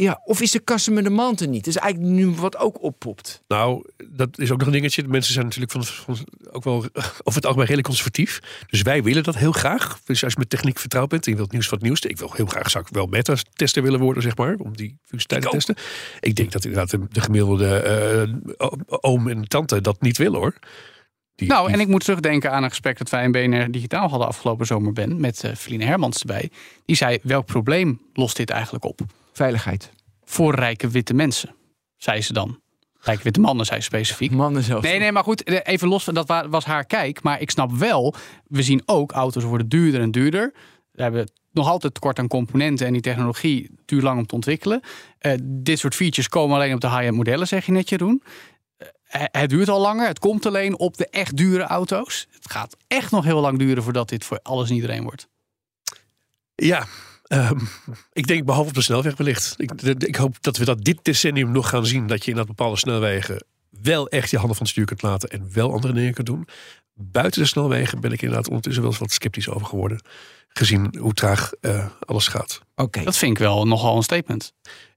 Ja, of is de customer demand er niet? Dat is eigenlijk nu wat ook oppopt. Nou, dat is ook nog een dingetje. De mensen zijn natuurlijk van, van ook wel over het algemeen redelijk conservatief. Dus wij willen dat heel graag. Dus als je met techniek vertrouwd bent en je wilt nieuws van het nieuwste. Ik wil heel graag zou ik wel beta-tester willen worden, zeg maar. Om die functionaliteit te testen. Ik denk dat inderdaad de, de gemiddelde eh, oom en tante dat niet willen hoor. Die- Nou, die- en ik moet terugdenken aan een gesprek dat wij in BNR Digitaal hadden afgelopen zomer ben met eh Feline Hermans erbij. Die zei, welk probleem lost dit eigenlijk op? Veiligheid. Voor rijke witte mensen, zei ze dan. Rijke witte mannen, zei ze specifiek. Mannen zelfs. Nee, nee, maar goed, even los van dat wa- was haar kijk. Maar ik snap wel, we zien ook auto's worden duurder en duurder. We hebben nog altijd tekort aan componenten en die technologie duurt lang om te ontwikkelen. Eh, dit soort features komen alleen op de high-end modellen, zeg je net Jeroen. Eh, het duurt al langer, het komt alleen op de echt dure auto's. Het gaat echt nog heel lang duren voordat dit voor alles en iedereen wordt. Ja, ehm, ik denk behalve op de snelweg wellicht. Ik, ik hoop dat we dat dit decennium nog gaan zien. Dat je in dat bepaalde snelwegen wel echt je handen van het stuur kunt laten. En wel andere dingen kunt doen. Buiten de snelwegen ben ik inderdaad ondertussen wel eens wat sceptisch over geworden. Gezien hoe traag eh, alles gaat. Oké. Dat vind ik wel nogal een statement.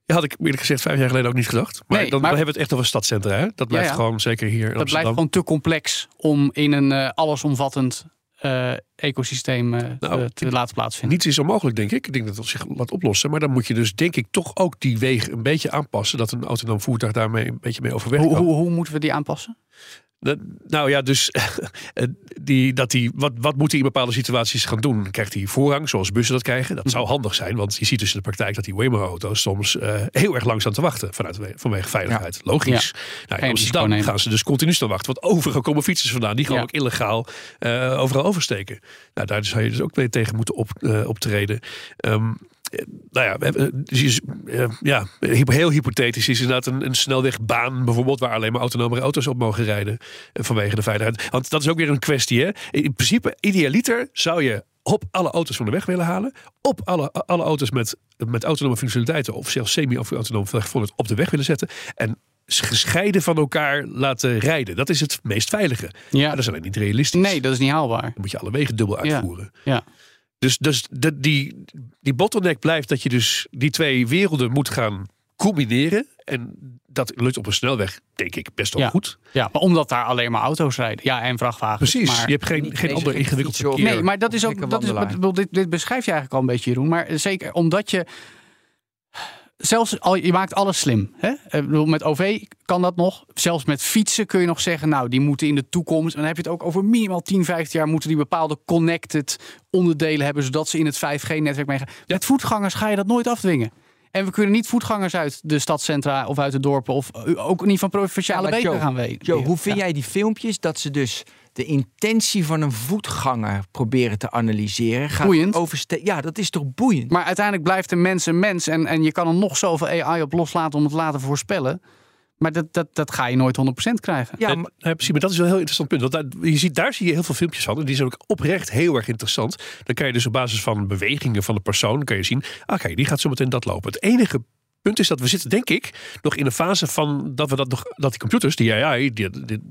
Ja, had ik eerlijk gezegd vijf jaar geleden ook niet gedacht. Maar Nee, dan, maar- dan hebben we het echt over stadcentra. Hè? Dat blijft ja. gewoon zeker hier in Dat blijft gewoon te complex om in een eh, allesomvattend eh, ecosysteem eh, Nou, te, te laten plaatsvinden. Niets is onmogelijk, denk ik. Ik denk dat het zich laat oplossen. Maar dan moet je dus, denk ik, toch ook die wegen een beetje aanpassen. Dat een autonoom voertuig daarmee een beetje mee overweg Hoe, kan. hoe, hoe moeten we die aanpassen? Dat- Nou ja, dus eh, die, dat die, wat, wat moet hij in bepaalde situaties gaan doen? Krijgt hij voorrang, zoals bussen dat krijgen? Dat zou handig zijn, want je ziet dus in de praktijk dat die Waymo-auto's soms eh, heel erg lang staan te wachten vanuit, vanwege veiligheid. Logisch. Nou, in Amsterdam gaan ze dus continu staan wachten, want overal komen fietsers vandaan die gewoon Ja. ook illegaal eh, overal oversteken. Nou, daar zou je dus ook mee tegen moeten op, eh, optreden. Eh, nou ja, dus je- eh, ja, heel hypothetisch is inderdaad een, een snelwegbaan bijvoorbeeld waar alleen maar autonome auto's op mogen rijden eh, vanwege de veiligheid. Want dat is ook weer een kwestie. Hè? In principe, idealiter zou je op alle auto's van de weg willen halen, op alle, alle auto's met, met autonome functionaliteiten of zelfs semi-autonoom op de weg willen zetten en gescheiden van elkaar laten rijden. Dat is het meest veilige. Ja. Maar dat is alleen niet realistisch. Nee, dat is niet haalbaar. Dan moet je alle wegen dubbel Ja. uitvoeren. Ja. Dus, dus de, die, die bottleneck blijft dat je dus die twee werelden moet gaan combineren. En dat lukt op een snelweg, denk ik, best wel Ja. goed. ja, maar omdat daar alleen maar auto's rijden. Ja, en vrachtwagens. Precies. Maar, je hebt geen, geen ander ingewikkeld verkeer. nee, maar dat is ook. Dat is, dit, dit beschrijf je eigenlijk al een beetje, Jeroen. Maar zeker omdat je. Zelfs al, je maakt alles slim. Hè? Ik bedoel, met OV kan dat nog. Zelfs met fietsen kun je nog zeggen, nou, die moeten in de toekomst. En dan heb je het ook over minimaal 10, 15 jaar moeten die bepaalde connected onderdelen hebben, zodat ze in het 5G-netwerk meegaan. Met voetgangers ga je dat nooit afdwingen. En we kunnen niet voetgangers uit de stadcentra of uit de dorpen of ook niet van provinciale Ja, wegen gaan weten. Joe, hoe vind jij die filmpjes dat ze dus de intentie van een voetganger proberen te analyseren? Gaat Boeiend. overste- ja, dat is toch boeiend? Maar uiteindelijk blijft een mens een mens. En, en je kan er nog zoveel AI op loslaten om het te laten voorspellen. Maar dat, dat, dat ga je nooit 100% krijgen. ja, maar- ja, precies, maar dat is wel een heel interessant punt. Want daar, je ziet, daar zie je heel veel filmpjes van. En die zijn ook oprecht heel erg interessant. Dan kan je dus op basis van bewegingen van de persoon... kan je zien, oké, die gaat zo meteen dat lopen. Het enige punt is dat we zitten, denk ik... nog in een fase van dat we dat nog... dat die computers, die AI, die, die- die-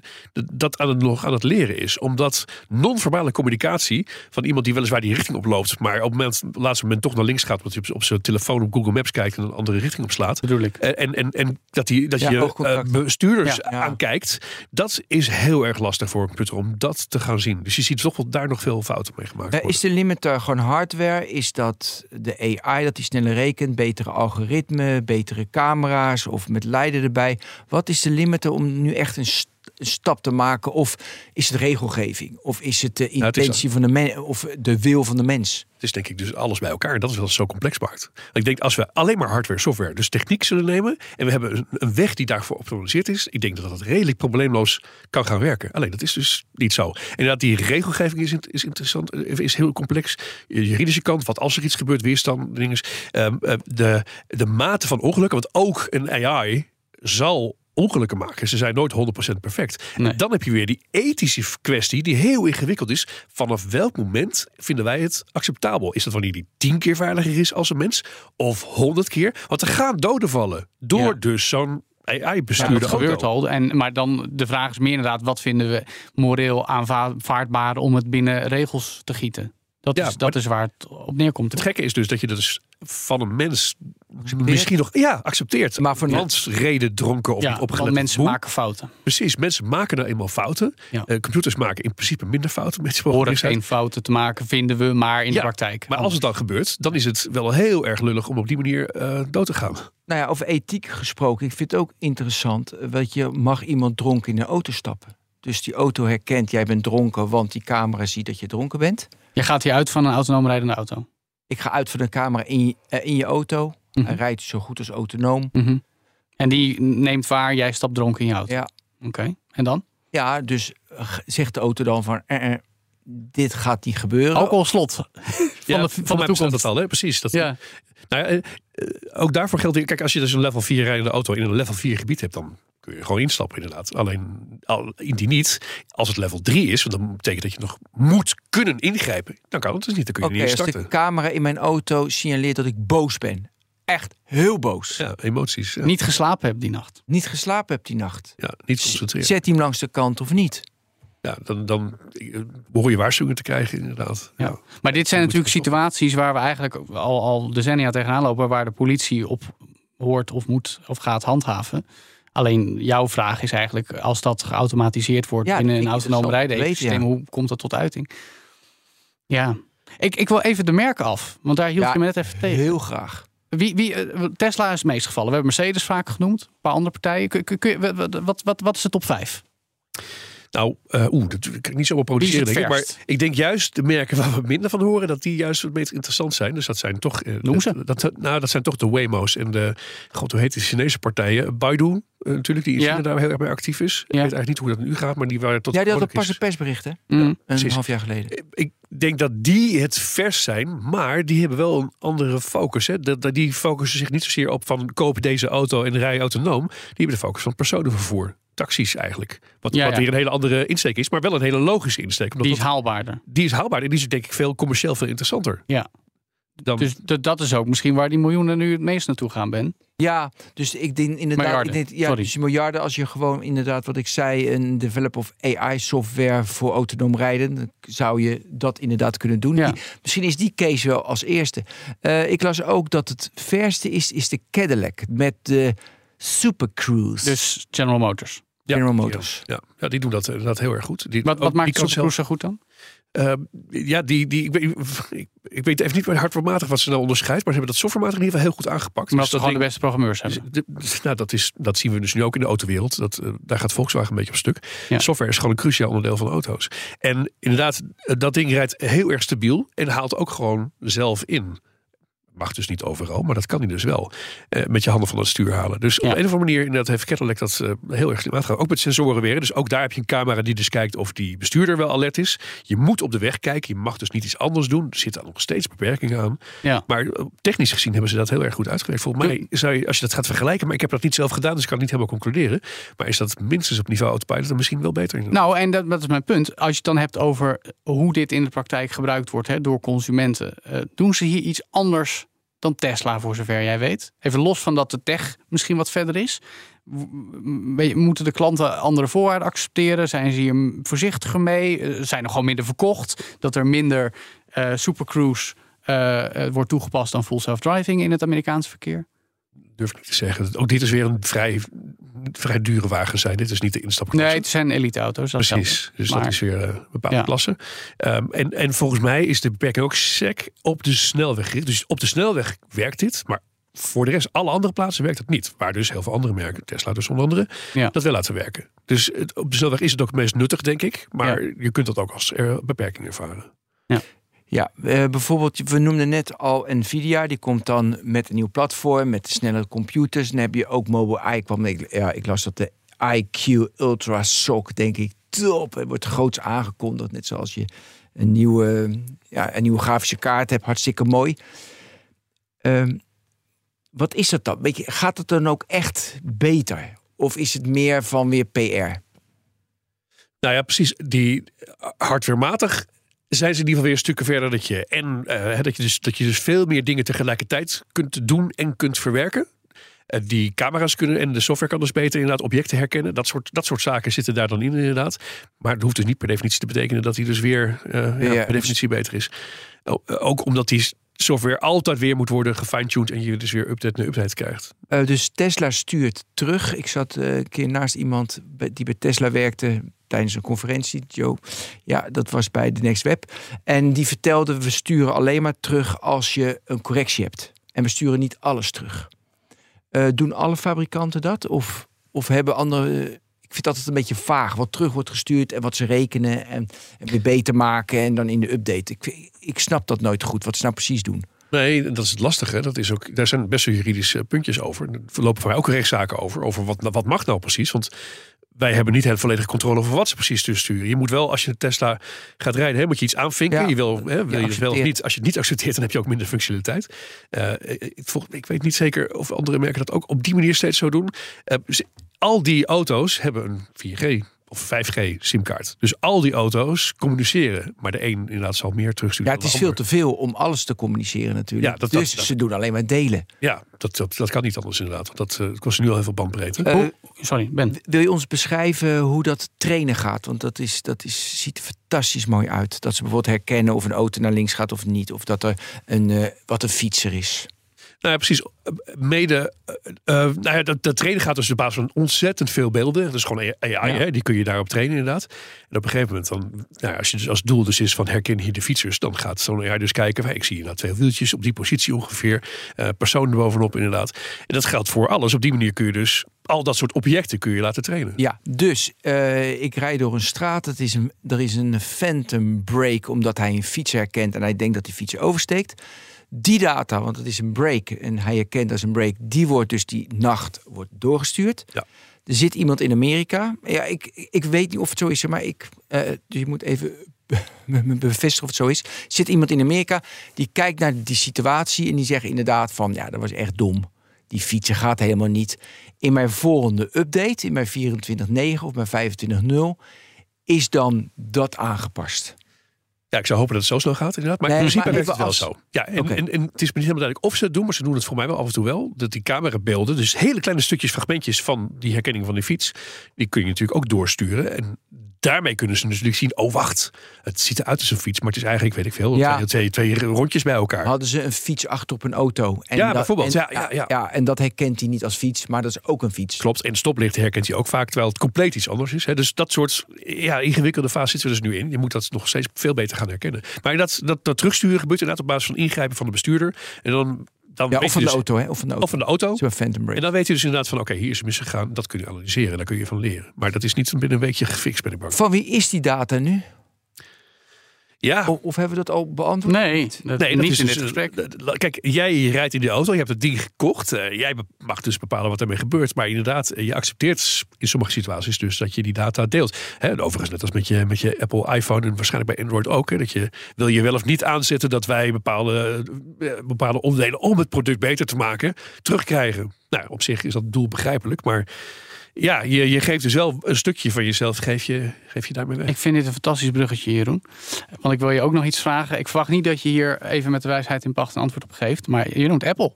dat aan het, nog aan het leren is. Omdat non-verbale communicatie... van iemand die weliswaar die richting oploopt... maar op het, moment, op het laatste moment toch naar links gaat... omdat hij op, op zijn telefoon op Google Maps kijkt... en een andere richting opslaat. Bedoel ik. En, en, en, dat, die, dat Ja, je eh, bestuurders Ja, ja. aankijkt, dat is heel erg lastig voor een computer om dat te gaan zien. Dus je ziet toch wel daar nog veel fouten mee gemaakt Eh, worden. Is de limiter gewoon hardware? Is dat de AI dat die sneller rekent? Betere algoritmen, betere camera's of met leiden erbij? Wat is de limiter om nu echt een, een stap te maken? Of is het regelgeving? Of is het de Nou, het is- intentie van de mens? Of de wil van de mens? Het is denk ik dus alles bij elkaar. Dat is het zo complex maakt. Ik denk als we alleen maar hardware, software, dus techniek zullen nemen. En we hebben een, weg die daarvoor optimaliseerd is. Ik denk dat dat redelijk probleemloos kan gaan werken. Alleen dat is dus niet zo. En inderdaad, die regelgeving is, is interessant. eh, Is heel complex. Juridische kant, wat als er iets gebeurt, weerstand, dingen. Ehm, eh, de, de mate van ongelukken. Want ook een AI zal ongelukken maken. Ze zijn nooit 100% perfect. Nee. En dan heb je weer die ethische kwestie die heel ingewikkeld is. Vanaf welk moment vinden wij het acceptabel? Is dat wanneer die tien keer veiliger is als een mens? Of honderd keer? Want er gaan doden vallen door Ja. dus zo'n Ja, AI-bestuurde dat auto. gebeurt al. En, maar dan de vraag is meer inderdaad, wat vinden we moreel aanvaardbaar om het binnen regels te gieten? Dat, Ja, is, dat is waar het op neerkomt. Het gekke is dus dat je dat dus van een mens misschien nog ja, accepteert. Maar voor- Want reden dronken of ja, niet opgelet. mensen maken fouten. Precies, mensen maken nou eenmaal fouten. Ja. Eh, computers maken in principe minder fouten. Mensen Horen geen fouten te maken, vinden we, maar in de praktijk. Maar als het dan gebeurt, dan is het wel heel erg lullig om op die manier eh, dood te gaan. Nou ja, over ethiek gesproken. Ik vind het ook interessant. eh, Weet je, mag iemand dronken in een auto stappen? Dus die auto herkent, jij bent dronken, want die camera ziet dat je dronken bent. Je gaat hier uit van een autonoom rijdende auto. Ik ga uit van de camera in je, eh, in je auto. Mhm. Hij rijdt zo goed als autonoom. Mhm. En die neemt waar, jij stapt dronken in je auto. Ja. Oké, en dan? Ja, dus zegt de auto dan van, eh, eh, dit gaat niet gebeuren. Alcoholslot van Ja, de, van voor de toekomst. dat al, hè? precies. Dat, Ja. Nou ja, ook daarvoor geldt, weer- kijk, als je dus een level 4 rijdende auto in een level 4 gebied hebt, dan kun je gewoon instappen inderdaad. Alleen al, indien niet, als het level 3 is, want dan betekent dat je nog moet kunnen ingrijpen, dan kan het dus niet. Dan kun je Oké, niet als de camera in mijn auto signaleert dat ik boos ben. Echt heel boos. Ja, emoties. Ja, Niet geslapen hebt die nacht. Niet geslapen heb die nacht. ja, niet concentreren. Zet hij hem langs de kant of niet? Ja, dan, dan behoor je waarschuwingen te krijgen inderdaad. Ja. Ja. Maar dit zijn natuurlijk situaties waar we eigenlijk al, al decennia tegenaan lopen, waar de politie op hoort of moet of gaat handhaven. Alleen jouw vraag is eigenlijk, als dat geautomatiseerd wordt Ja, binnen een autonoom rijden hoe komt dat tot uiting? Ja, ik, ik wil even de merken af, want daar hield Ja, je me net even tegen. Heel graag. Wie, wie, eh, Tesla is het meest gevallen. We hebben Mercedes vaak genoemd, een paar andere partijen. Kun, kun, kun wat, wat, wat is de top 5? Nou, eh oeh, dat kan ik niet zomaar produceren, denk ik. Maar ik denk juist de merken waar we minder van horen, dat die juist het meest interessant zijn. Dus dat zijn toch. Noem ze. Dat, nou, dat zijn toch de Waymo's en de. God, hoe heet die Chinese partijen? Baidu, eh, natuurlijk, die in Ja. China daar heel erg mee actief is. Ik Ja. weet eigenlijk niet hoe dat nu gaat, maar die waren tot. Ja, die had behoorlijk pas een persbericht, hè? Mm. Een half jaar geleden. Ik denk dat die het vers zijn, maar die hebben wel een andere focus. Hè. Dat, dat- die focussen zich niet zozeer op van koop deze auto en rij autonoom. Die hebben de focus van personenvervoer. Taxis eigenlijk. Wat, Ja, wat ja. weer een hele andere insteek is, maar wel een hele logische insteek. Omdat Die is dat- haalbaarder. die is haalbaar en die is denk ik veel commercieel veel interessanter. Ja. Dan, Dus dat is ook misschien waar die miljoenen nu het meest naartoe gaan, Ben. Ja, dus ik denk inderdaad... Miljarden, ik denk- ja, sorry. dus miljarden als je gewoon inderdaad, wat ik zei... een develop of AI-software voor autonoom rijden... dan zou je dat inderdaad kunnen doen. Ja. Die- misschien is die case wel als eerste. Eh, ik las ook dat het verste is, is de Cadillac... met de Super Cruise. Dus General Motors. ja, General Motors. Ja, ja, die doen dat inderdaad heel erg goed. Die, Wat, ook- wat maakt die de kan Super Cruise zo goed dan? eh, ja, die, die, ik, weet, ik, ik weet even niet meer hardformatig wat ze nou onderscheidt, maar ze hebben dat softwarematig in ieder geval heel goed aangepakt. Omdat Dus ze dat gewoon de beste programmeurs hebben. Dus de- nou, dat, is, dat zien we dus nu ook in de autowereld. Dat, eh, daar gaat Volkswagen een beetje op stuk. Ja. Software is gewoon een cruciaal onderdeel van auto's. En inderdaad, eh, dat ding rijdt heel erg stabiel en haalt ook gewoon zelf in. Mag dus niet overal, maar dat kan hij dus wel. eh, met je handen van het stuur halen. Dus op een of andere manier inderdaad heeft Cadillac dat eh, heel erg uitgegaan. Ook met sensoren weer. Dus ook daar heb je een camera die dus kijkt of die bestuurder wel alert is. Je moet op de weg kijken. Je mag dus niet iets anders doen. Er zitten nog steeds beperkingen aan. Ja. Maar eh, technisch gezien hebben ze dat heel erg goed uitgewerkt. Volgens mij zou je, als je dat gaat vergelijken, maar ik heb dat niet zelf gedaan, dus ik kan het niet helemaal concluderen. Maar is dat minstens op niveau autopilot dan misschien wel beter? Nou, en dat, dat is mijn punt. Als je het dan hebt over hoe dit in de praktijk gebruikt wordt hè, door consumenten. eh, doen ze hier iets anders dan Tesla, voor zover jij weet? Even los van dat de tech misschien wat verder is. Moeten de klanten andere voorwaarden accepteren? Zijn ze hier voorzichtiger mee? Eh, Zijn er gewoon minder verkocht? Dat er minder eh supercruise eh, wordt toegepast dan full self-driving in het Amerikaanse verkeer? Durf ik niet te zeggen. Ook dit is weer een vrij, vrij dure wagen zijn. Dit is niet de instapklasse. Nee, het zijn elite-auto's. Precies, dus Maar- dat is weer eh, een bepaalde Ja. klasse. Ehm, en, en volgens mij is de beperking ook sec op de snelweg gericht. Dus op de snelweg werkt dit, maar voor de rest, alle andere plaatsen werkt het niet. Waar dus heel veel andere merken, Tesla dus onder andere, Ja. dat wel laten werken. Dus het, op de snelweg is het ook het meest nuttig, denk ik. Maar je kunt dat ook als eh, beperking ervaren. Ja, eh, bijvoorbeeld, we noemden net al Nvidia. Die komt dan met een nieuw platform, met snelle computers. Dan heb je ook Mobileye. kwam, ik, ja, ik las dat de IQ Ultra SOC, denk ik, top. Het wordt groots aangekondigd. Net zoals je een nieuwe, ja, een nieuwe grafische kaart hebt. Hartstikke mooi. Ehm, wat is dat dan? Weet je, gaat het dan ook echt beter? Of is het meer van weer PR? Nou ja, precies. Die eh, hardwarematig zijn ze in ieder geval weer stukken verder dat je en eh, dat je dus dat je dus veel meer dingen tegelijkertijd kunt doen en kunt verwerken. Eh, die camera's kunnen en de software kan dus beter inderdaad objecten herkennen. Dat soort, dat soort zaken zitten daar dan in inderdaad. Maar het hoeft dus niet per definitie te betekenen dat hij dus weer eh, ja, Ja, per definitie beter is. Ook omdat die software altijd weer moet worden gefine-tuned en je dus weer update na update krijgt. Eh, dus Tesla stuurt terug. Ik zat eh, een keer naast iemand die bij Tesla werkte tijdens een conferentie, Joe. Ja, dat was bij de Next Web. En die vertelde, we sturen alleen maar terug als je een correctie hebt. En we sturen niet alles terug. Eh, doen alle fabrikanten dat? Of, of hebben andere... ik vind het altijd een beetje vaag wat terug wordt gestuurd en wat ze rekenen en, en weer beter maken en dan in de update. Ik, ik snap dat nooit goed, wat ze nou precies doen. Nee, dat is het lastige. Dat is ook, daar zijn best wel juridische puntjes over. Er lopen voor mij ook rechtszaken over. Over wat, wat mag nou precies? Want wij hebben niet heel volledige controle over wat ze precies dus sturen. Je moet wel, als je een Tesla gaat rijden, hè, moet je iets aanvinken. Ja. Je wil, hè, wil je het wel of niet. Als je het niet accepteert, dan heb je ook minder functionaliteit. Eh, ik, volg- ik weet niet zeker of andere merken dat ook op die manier steeds zo doen. Eh, ze- al die auto's hebben een 4G of 5G simkaart. Dus al die auto's communiceren. Maar de een inderdaad zal meer terugsturen Ja, het is veel te veel om alles te communiceren natuurlijk. Ja, dat- dus dat- ze doen alleen maar delen. Ja, dat, dat, dat kan niet anders inderdaad. Want dat eh, kost nu al heel veel bandbreedte. Eh, Sorry, Ben. wil je ons beschrijven hoe dat trainen gaat? Want dat, is, dat is, ziet er fantastisch mooi uit. Dat ze bijvoorbeeld herkennen of een auto naar links gaat of niet. Of dat er een, eh, wat een fietser is. Nou ja, precies. Mede, eh, nou ja, dat, dat trainen gaat dus op basis van ontzettend veel beelden. Dat is gewoon AI, Ja. hè? die kun je daarop trainen inderdaad. En op een gegeven moment dan, nou ja, als je dus als doel dus is van herken hier de fietsers, dan gaat zo'n AI dus kijken, van, ik zie nou twee wieltjes op die positie ongeveer, eh personen erbovenop inderdaad. En dat geldt voor alles. Op die manier kun je dus al dat soort objecten kun je laten trainen. Ja, dus ik rijd door een straat. Het is een, er is een phantom brake omdat hij een fiets herkent en hij denkt dat die fiets oversteekt. Die data, want het is een brake en hij herkent als een brake, die wordt dus die nacht wordt doorgestuurd. Ja. Er zit iemand in Amerika. Ja, ik, ik weet niet of het zo is, maar ik, eh, dus je moet even me bevestigen of het zo is. Er zit iemand in Amerika die kijkt naar die situatie en die zegt inderdaad van ja, dat was echt dom. Die fietsen gaat helemaal niet. In mijn volgende update, in mijn 24.9 of mijn 25.0, is dan dat aangepast. Ja, ik zou hopen dat het zo snel gaat inderdaad. Maar Nee, in principe werkt het wel even zo. Ja, en, en het is me niet helemaal duidelijk of ze het doen, maar ze doen het voor mij wel af en toe wel. Dat die camerabeelden, dus hele kleine stukjes, fragmentjes van die herkenning van die fiets, die kun je natuurlijk ook doorsturen. En daarmee kunnen ze natuurlijk zien, oh wacht, het ziet eruit als een fiets, maar het is eigenlijk, weet ik veel, Ja. twee, twee, twee rondjes bij elkaar. Hadden ze een fiets achter op een auto. En Ja, dat- bijvoorbeeld. En, Ja, ja, ja. en dat herkent hij niet als fiets, maar dat is ook een fiets. Klopt, en stoplicht herkent hij ook vaak, terwijl het compleet iets anders is. Hè. Dus dat soort ja, ingewikkelde fase zitten we dus nu in. Je moet dat nog steeds veel beter gaan herkennen. Maar dat, dat, dat terugsturen gebeurt inderdaad op basis van ingrijpen van de bestuurder. En dan, dan Ja, weet of van de dus- auto, hè? Of van de auto. Of van de auto. Phantom brake. En dan weet je dus inderdaad van, oké, hier is het misgegaan. Dat kun je analyseren, daar kun je van leren. Maar dat is niet binnen een weekje gefixt, ben ik bang. Van wie is die data nu? Ja, Of, of hebben we dat al beantwoord? Nee, dat, Nee, dat niet is in dus, dit gesprek. Kijk, jij rijdt in de auto, je hebt het ding gekocht. eh, jij mag dus bepalen wat ermee gebeurt. Maar inderdaad, eh, je accepteert in sommige situaties dus dat je die data deelt. Hè, en overigens, net als met je, met je Apple iPhone en waarschijnlijk bij Android ook. Hè, dat je wil je wel of niet aanzetten dat wij bepaalde, eh, bepaalde onderdelen om het product beter te maken terugkrijgen. Nou, op zich is dat doel begrijpelijk. Maar ja, je, je geeft dus wel een stukje van jezelf, geef je, geef je daarmee weg. Ik vind dit een fantastisch bruggetje, Jeroen. Want ik wil je ook nog iets vragen. Ik verwacht niet dat je hier even met de wijsheid in pacht een antwoord op geeft. Maar je noemt Apple.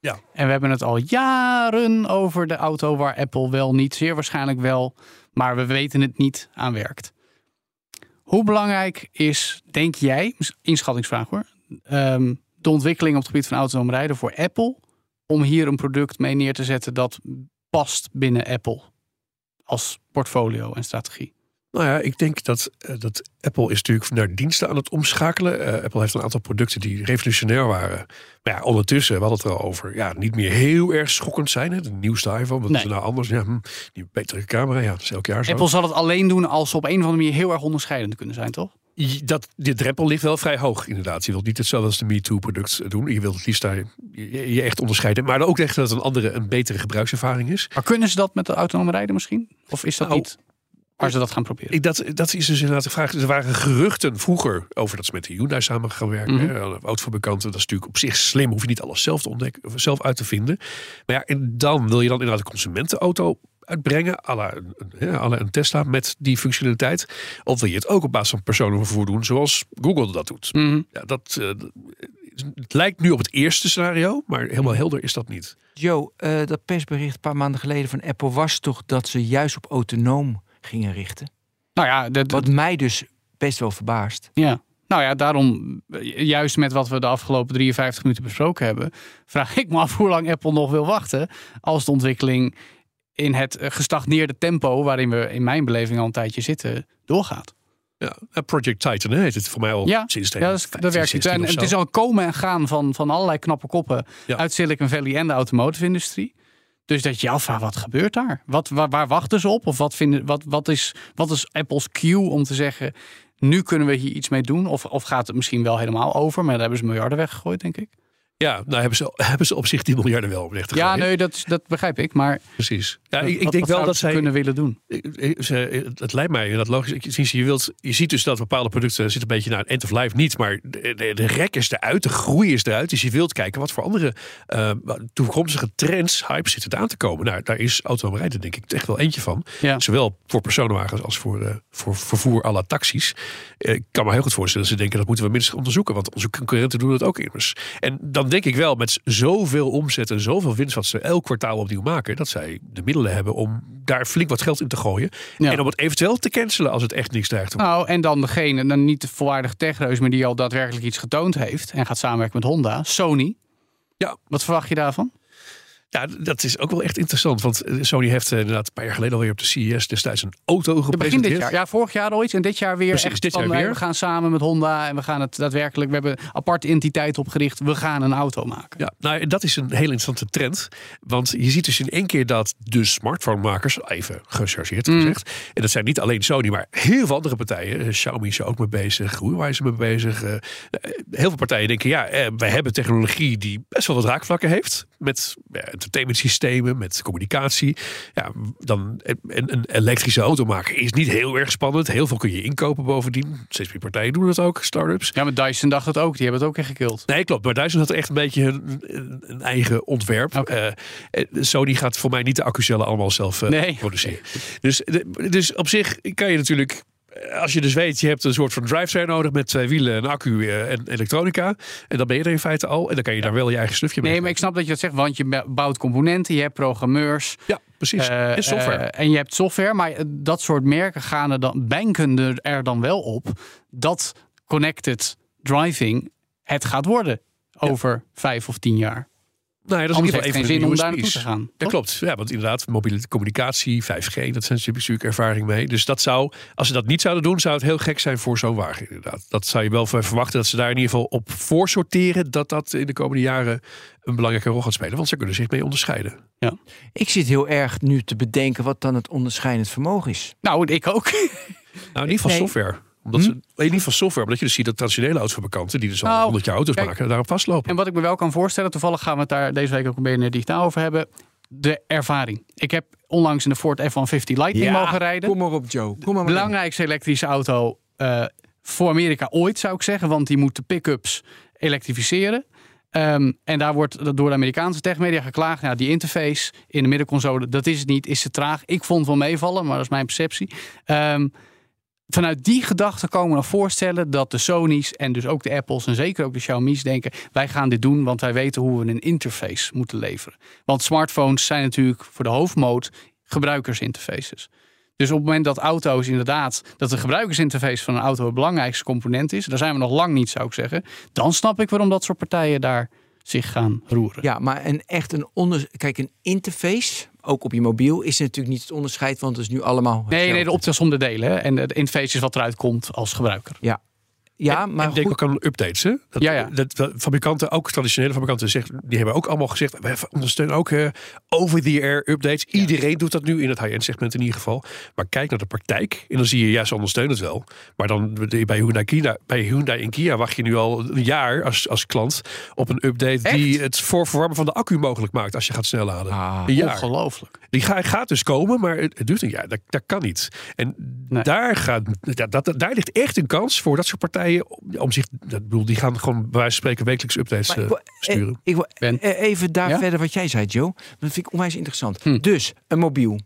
Ja. En we hebben het al jaren over de auto waar Apple wel niet, zeer waarschijnlijk wel, maar we weten het niet aan werkt. Hoe belangrijk is, denk jij, inschattingsvraag hoor, ehm, de ontwikkeling op het gebied van autonoom rijden voor Apple om hier een product mee neer te zetten dat past binnen Apple als portfolio en strategie? Nou ja, ik denk dat, eh, dat Apple is natuurlijk naar diensten aan het omschakelen. Eh, Apple heeft een aantal producten die revolutionair waren. Maar ja, ondertussen, we hadden het er al over, ja, niet meer heel erg schokkend zijn. Hè? De nieuwste iPhone, wat Nee. is er nou anders? Ja, hm, die betere camera, ja, dat is elk jaar zo. Apple zal het alleen doen als ze op een of andere manier heel erg onderscheidend kunnen zijn, toch? Dat, de drempel ligt wel vrij hoog, inderdaad. Je wilt niet hetzelfde als de MeToo-product doen. Je wilt het liefst daar je, je echt onderscheiden. Maar ook echt dat het een andere, een betere gebruikservaring is. Maar kunnen ze dat met de autonome rijden misschien? Of is dat Nou, niet waar ze dat gaan proberen? Ik, dat, dat is dus inderdaad de vraag. Er waren geruchten vroeger over dat ze met de Hyundai samen gaan werken. Mhm. hè, Autofabrikanten, dat is natuurlijk op zich slim. Hoef je niet alles zelf te ontdekken, of zelf uit te vinden. Maar ja, en dan wil je dan inderdaad een consumentenauto uitbrengen. à la een, een, hè, à la een Tesla met die functionaliteit. Of wil je het ook op basis van personenvervoer doen zoals Google dat doet. Mhm. Ja, dat, eh, het lijkt nu op het eerste scenario, maar helemaal helder is dat niet. Joe, eh, dat persbericht een paar maanden geleden van Apple was toch dat ze juist op autonoom gingen richten? Nou ja, dat, Wat mij dus best wel verbaast. ja, Nou ja, daarom, eh, juist met wat we de afgelopen 53 minuten besproken hebben, vraag ik me af hoe lang Apple nog wil wachten als de ontwikkeling in het eh, gestagneerde tempo, waarin we in mijn beleving al een tijdje zitten, doorgaat. Ja, en Project Titan hè, heet het voor mij al Ja, sinds Ja, dat, is- dat werkt niet. En het is al komen en gaan van, van allerlei knappe koppen Ja. uit Silicon Valley en de automotive-industrie. Dus dat je je afvraagt, wat gebeurt daar? Wat, waar, waar wachten ze op? Of wat, vinden, wat, wat, is, wat is Apple's cue om te zeggen... nu kunnen we hier iets mee doen? Of, of gaat het misschien wel helemaal over? Maar daar hebben ze miljarden weggegooid, denk ik. Ja, nou hebben ze, hebben ze op zich die miljarden wel te Ja, nee, dat, dat begrijp ik. Maar Precies. Ja, ik, denk wel dat ze zij kunnen willen doen. Ze- Het lijkt mij dat logisch. Je, wilt, je ziet dus dat bepaalde producten zitten een beetje naar end of life niet, maar de, de, de rek is eruit, de groei is eruit. Dus je wilt kijken wat voor andere eh, toekomstige trends, hype zitten er aan te komen. Nou, daar is autorijden denk ik echt wel eentje van. Ja. Zowel voor personenwagens als voor, eh, voor vervoer à la taxis. Eh, Ik kan me heel goed voorstellen dat ze denken dat moeten we minstens onderzoeken, want onze concurrenten doen het ook immers. En dan denk ik wel met zoveel omzet en zoveel winst wat ze elk kwartaal opnieuw maken, dat zij de middelen hebben om daar flink wat geld in te gooien. Ja. En om het eventueel te cancelen als het echt niks dreigt. Nou, en dan degene, dan niet de volwaardige techreus, maar die al daadwerkelijk iets getoond heeft en gaat samenwerken met Honda, Sony. Ja. Wat verwacht je daarvan? Ja, dat is ook wel echt interessant. Want eh, Sony heeft eh, inderdaad een paar jaar geleden alweer op de CES destijds een auto Het begin gepresenteerd. dit jaar. Ja, vorig jaar al iets. En dit jaar weer Precies, echt dit van, jaar eh, weer. we gaan samen met Honda en we gaan het daadwerkelijk... We hebben een aparte entiteit opgericht. We gaan een auto maken. Ja, nou, dat is een hele interessante trend. Want je ziet dus in één keer dat de smartphone-makers, even gechargeerd Mm. gezegd, en dat zijn niet alleen Sony, maar heel veel andere partijen. Xiaomi is er ook mee bezig, Huawei is er mee bezig. heel veel partijen denken, ja, wij hebben technologie die best wel wat raakvlakken heeft. Met ja, systemen, met communicatie. Ja, dan een, een elektrische auto maken is niet heel erg spannend. Heel veel kun je inkopen bovendien. Steeds meer partijen doen dat ook, start-ups. Ja, maar Dyson dacht het ook. Die hebben het ook echt gekild. Nee, klopt. Maar Dyson had echt een beetje een, eigen ontwerp. Oké. Eh, Sony gaat voor mij niet de accucellen allemaal zelf eh, Nee. produceren. Dus, dus op zich kan je natuurlijk... Als je dus weet, je hebt een soort van drivetrain nodig met twee wielen, een accu eh, en elektronica. En dan ben je er in feite al. En dan kan je daar wel je eigen snufje mee. Nee, maar ik snap dat je dat zegt. Want je bouwt componenten, je hebt programmeurs. Ja, precies. eh, en software. eh, en je hebt software. Maar dat soort merken gaan er dan, banken er- er dan wel op dat connected driving het gaat worden over vijf of tien jaar. Nou ja, dat is Anders in ieder heeft geval het een geen van de zin om daar naartoe te gaan. Ja, toch? klopt. Ja, want inderdaad, mobiele communicatie, 5G, dat zijn ze natuurlijk ervaring mee. Dus dat zou, als ze dat niet zouden doen, zou het heel gek zijn voor zo'n wagen inderdaad. Dat zou je wel verwachten dat ze daar in ieder geval op voorsorteren dat dat in de komende jaren een belangrijke rol gaat spelen. Want ze kunnen zich mee onderscheiden. Ik zit heel erg nu te bedenken wat dan het onderscheidend vermogen is. Nou, ik ook. Nou, in ieder geval Nee. software. Omdat ze, in ieder geval software, omdat je dus ziet dat traditionele autofabrikanten, die dus al Nou, 100 jaar auto's kijk, maken, daarop vastlopen. En wat ik me wel kan voorstellen, toevallig gaan we het daar deze week ook een BNR Digitaal over hebben. De ervaring. Ik heb onlangs in de Ford F-150 Lightning mogen rijden. Kom maar op, Joe. Kom maar maar belangrijkste elektrische auto eh, voor Amerika ooit, zou ik zeggen. Want die moet de pick-ups elektrificeren. Ehm, en daar wordt door de Amerikaanse techmedia geklaagd. Nou, die interface in de middenconsole, dat is het niet, is te traag. Ik vond het wel meevallen, maar dat is mijn perceptie. Ehm, vanuit die gedachte komen we voorstellen dat de Sony's en dus ook de Apples en zeker ook de Xiaomi's denken: wij gaan dit doen, want wij weten hoe we een interface moeten leveren. Want smartphones zijn natuurlijk voor de hoofdmoot gebruikersinterfaces. Dus op het moment dat auto's inderdaad, dat de gebruikersinterface van een auto het belangrijkste component is, daar zijn we nog lang niet, zou ik zeggen. Dan snap ik waarom dat soort partijen daar zich gaan roeren. Ja, maar een echt een onder... Kijk, een interface, ook op je mobiel, is natuurlijk niet het onderscheid, want het is nu allemaal. Nee, nee, de optelsom de delen. hè. En de interface is wat eruit komt als gebruiker. Ja, ja En- maar en denk goed. ook aan updates. Hè? Dat, Ja, ja. Dat, fabrikanten, ook traditionele fabrikanten, zeggen, die hebben ook allemaal gezegd: wij ondersteunen ook eh, over-the-air updates. Iedereen doet dat nu in het high-end segment in ieder geval. Maar kijk naar de praktijk en dan zie je, ja, ze ondersteunen het wel. Maar dan bij Hyundai, Kia, bij Hyundai en Kia wacht je nu al een jaar als, als klant op een update die het voor verwarmen van de accu mogelijk maakt als je gaat snel laden. Ah. Ongelooflijk. Die ga- gaat dus komen, maar het, het duurt een jaar. Dat, dat kan niet. En Nee. daar, gaat, dat, dat, daar ligt echt een kans voor dat soort partijen om, om zich. Dat bedoel, die gaan gewoon bij wijze van spreken wekelijks updates Maar eh, wil- sturen. eh, ik wil Ben. eh, even daar Ja? verder wat jij zei, Joe. Dat vind ik onwijs interessant. Hm. Dus, een mobiel.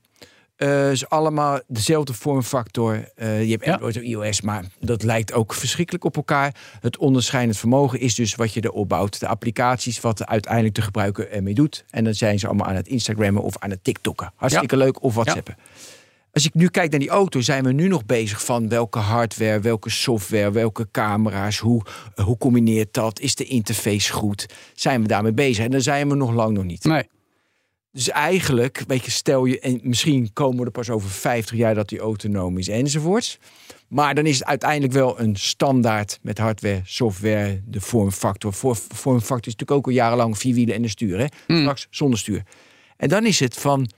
Eh is allemaal dezelfde vormfactor. Eh, je hebt Ja. Android en iOS, maar dat lijkt ook verschrikkelijk op elkaar. Het onderscheidend vermogen is dus wat je erop bouwt. De applicaties, wat uiteindelijk de gebruiker ermee doet. En dan zijn ze allemaal aan het Instagrammen of aan het TikTokken. Hartstikke leuk. Of WhatsAppen. Als ik nu kijk naar die auto, zijn we nu nog bezig van welke hardware, welke software, welke camera's, hoe, eh, hoe combineert dat? Is de interface goed? Zijn we daarmee bezig? En daar zijn we nog lang nog niet. Nee. Dus eigenlijk, weet je, stel je, en misschien komen we er pas over 50 jaar dat die autonoom is enzovoorts. Maar dan is het uiteindelijk wel een standaard met hardware, software, de vormfactor. Voor, vormfactor is natuurlijk ook al jarenlang vier wielen en een stuur. Hè? Straks zonder stuur. En dan is het van,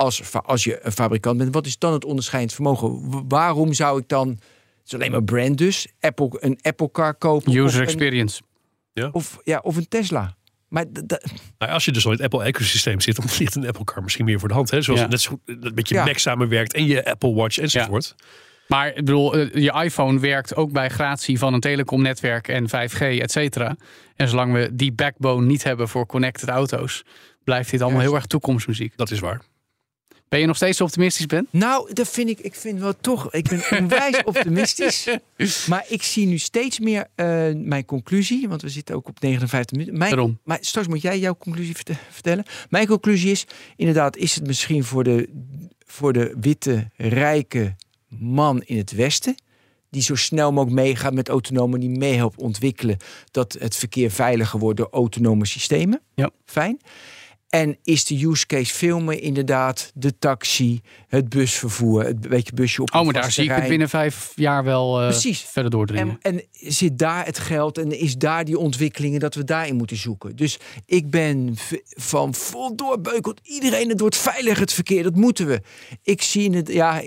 als, als je een fabrikant bent, wat is dan het onderscheidend vermogen? Waarom zou ik dan, het is alleen maar brand dus, Apple, een Apple car kopen? of User een- experience. Of, ja, of een Tesla. Maar Nou, als je dus al in het Apple-ecosysteem zit, dan ligt een Apple Car misschien meer voor de hand. Hè? Zoals Ja. het net zo goed dat met je Ja. Mac samenwerkt en je Apple Watch enzovoort. Maar ik bedoel, eh, je iPhone werkt ook bij gratie van een telecomnetwerk en 5G, et cetera. En zolang we die backbone niet hebben voor connected auto's, blijft dit allemaal Juist. heel erg toekomstmuziek. Dat is waar. Ben je nog steeds optimistisch, Ben? Nou, dat vind ik, ik vind wel toch, ik ben onwijs optimistisch. Maar ik zie nu steeds meer eh, mijn conclusie, want we zitten ook op 59 minuten. Mijn, Daarom. Maar straks moet jij jouw conclusie verte- vertellen. Mijn conclusie is, inderdaad, is het misschien voor de, voor de witte, rijke man in het Westen, die zo snel mogelijk meegaat met autonomen, die meehelpt ontwikkelen dat het verkeer veiliger wordt door autonome systemen. Ja. Fijn. En is de use case meer inderdaad de taxi, het busvervoer, het beetje busje op Oh, maar daar zie ik het binnen vijf jaar wel eh, Precies. verder doordringen. En, en zit daar het geld en is daar die ontwikkelingen dat we daarin moeten zoeken? Dus ik ben van vol doorbeukeld. Iedereen, het wordt veilig het verkeer. Dat moeten we. Ik zie het, ja,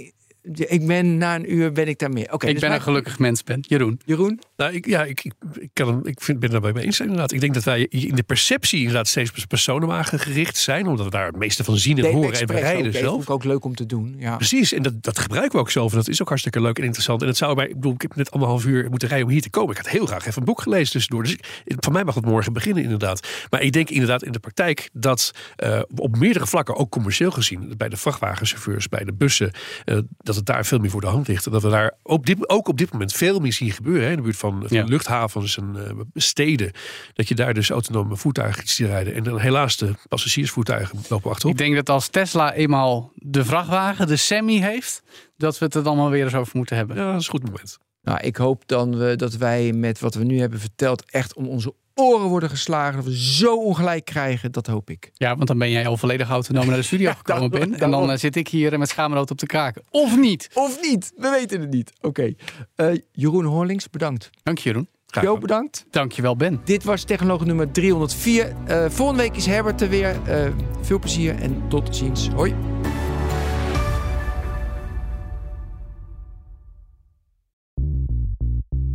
ik ben na een uur ben ik daar meer. Oké, ik dus ben een gelukkig mens, Ben. Jeroen. Jeroen? Nou, ik, ja, ik, ik, ik, kan hem, ik vind, ben het daarbij mee eens inderdaad. Ik denk dat wij in de perceptie inderdaad steeds personenwagen gericht zijn. Omdat we daar het meeste van zien en horen en Express rijden zelf. vond ik ook leuk om te doen. Ja. Precies, en dat, dat gebruiken we ook zelf. En dat is ook hartstikke leuk en interessant. En het zou mij, ik bedoel, ik heb net anderhalf uur moeten rijden om hier te komen. Ik had heel graag even een boek gelezen tussendoor. Dus ik, van mij mag het morgen beginnen, inderdaad. Maar ik denk inderdaad in de praktijk dat eh, op meerdere vlakken, ook commercieel gezien, bij de vrachtwagenchauffeurs, bij de bussen, eh, dat het daar veel meer voor de hand ligt. En dat we daar op dit, ook op dit moment veel meer zien gebeuren. Hè, in de buurt van, van Ja. luchthavens en eh, steden. Dat je daar dus autonome voertuigen ziet rijden. En dan helaas de passagiersvoertuigen lopen achterop. Ik denk dat als Tesla eenmaal de vrachtwagen, de semi heeft, dat we het er allemaal weer eens over moeten hebben. Ja, dat is een goed moment. Nou, ik hoop dan we, dat wij met wat we nu hebben verteld echt om onze oren worden geslagen. Dat we zo ongelijk krijgen. Dat hoop ik. Ja, want dan ben jij al volledig autonoom naar de studio gekomen, daarom- Ben. En dan eh, zit ik hier met schaamrood op te kraken. Of niet? Of niet? We weten het niet. Oké. Eh, Jeroen Horlings, bedankt. Dank je, Jeroen. Graag Jo, bedankt. Dank je wel, Ben. Dit was Technoloog nummer 304. Eh, volgende week is Herbert er weer. Eh, veel plezier en tot ziens. Hoi.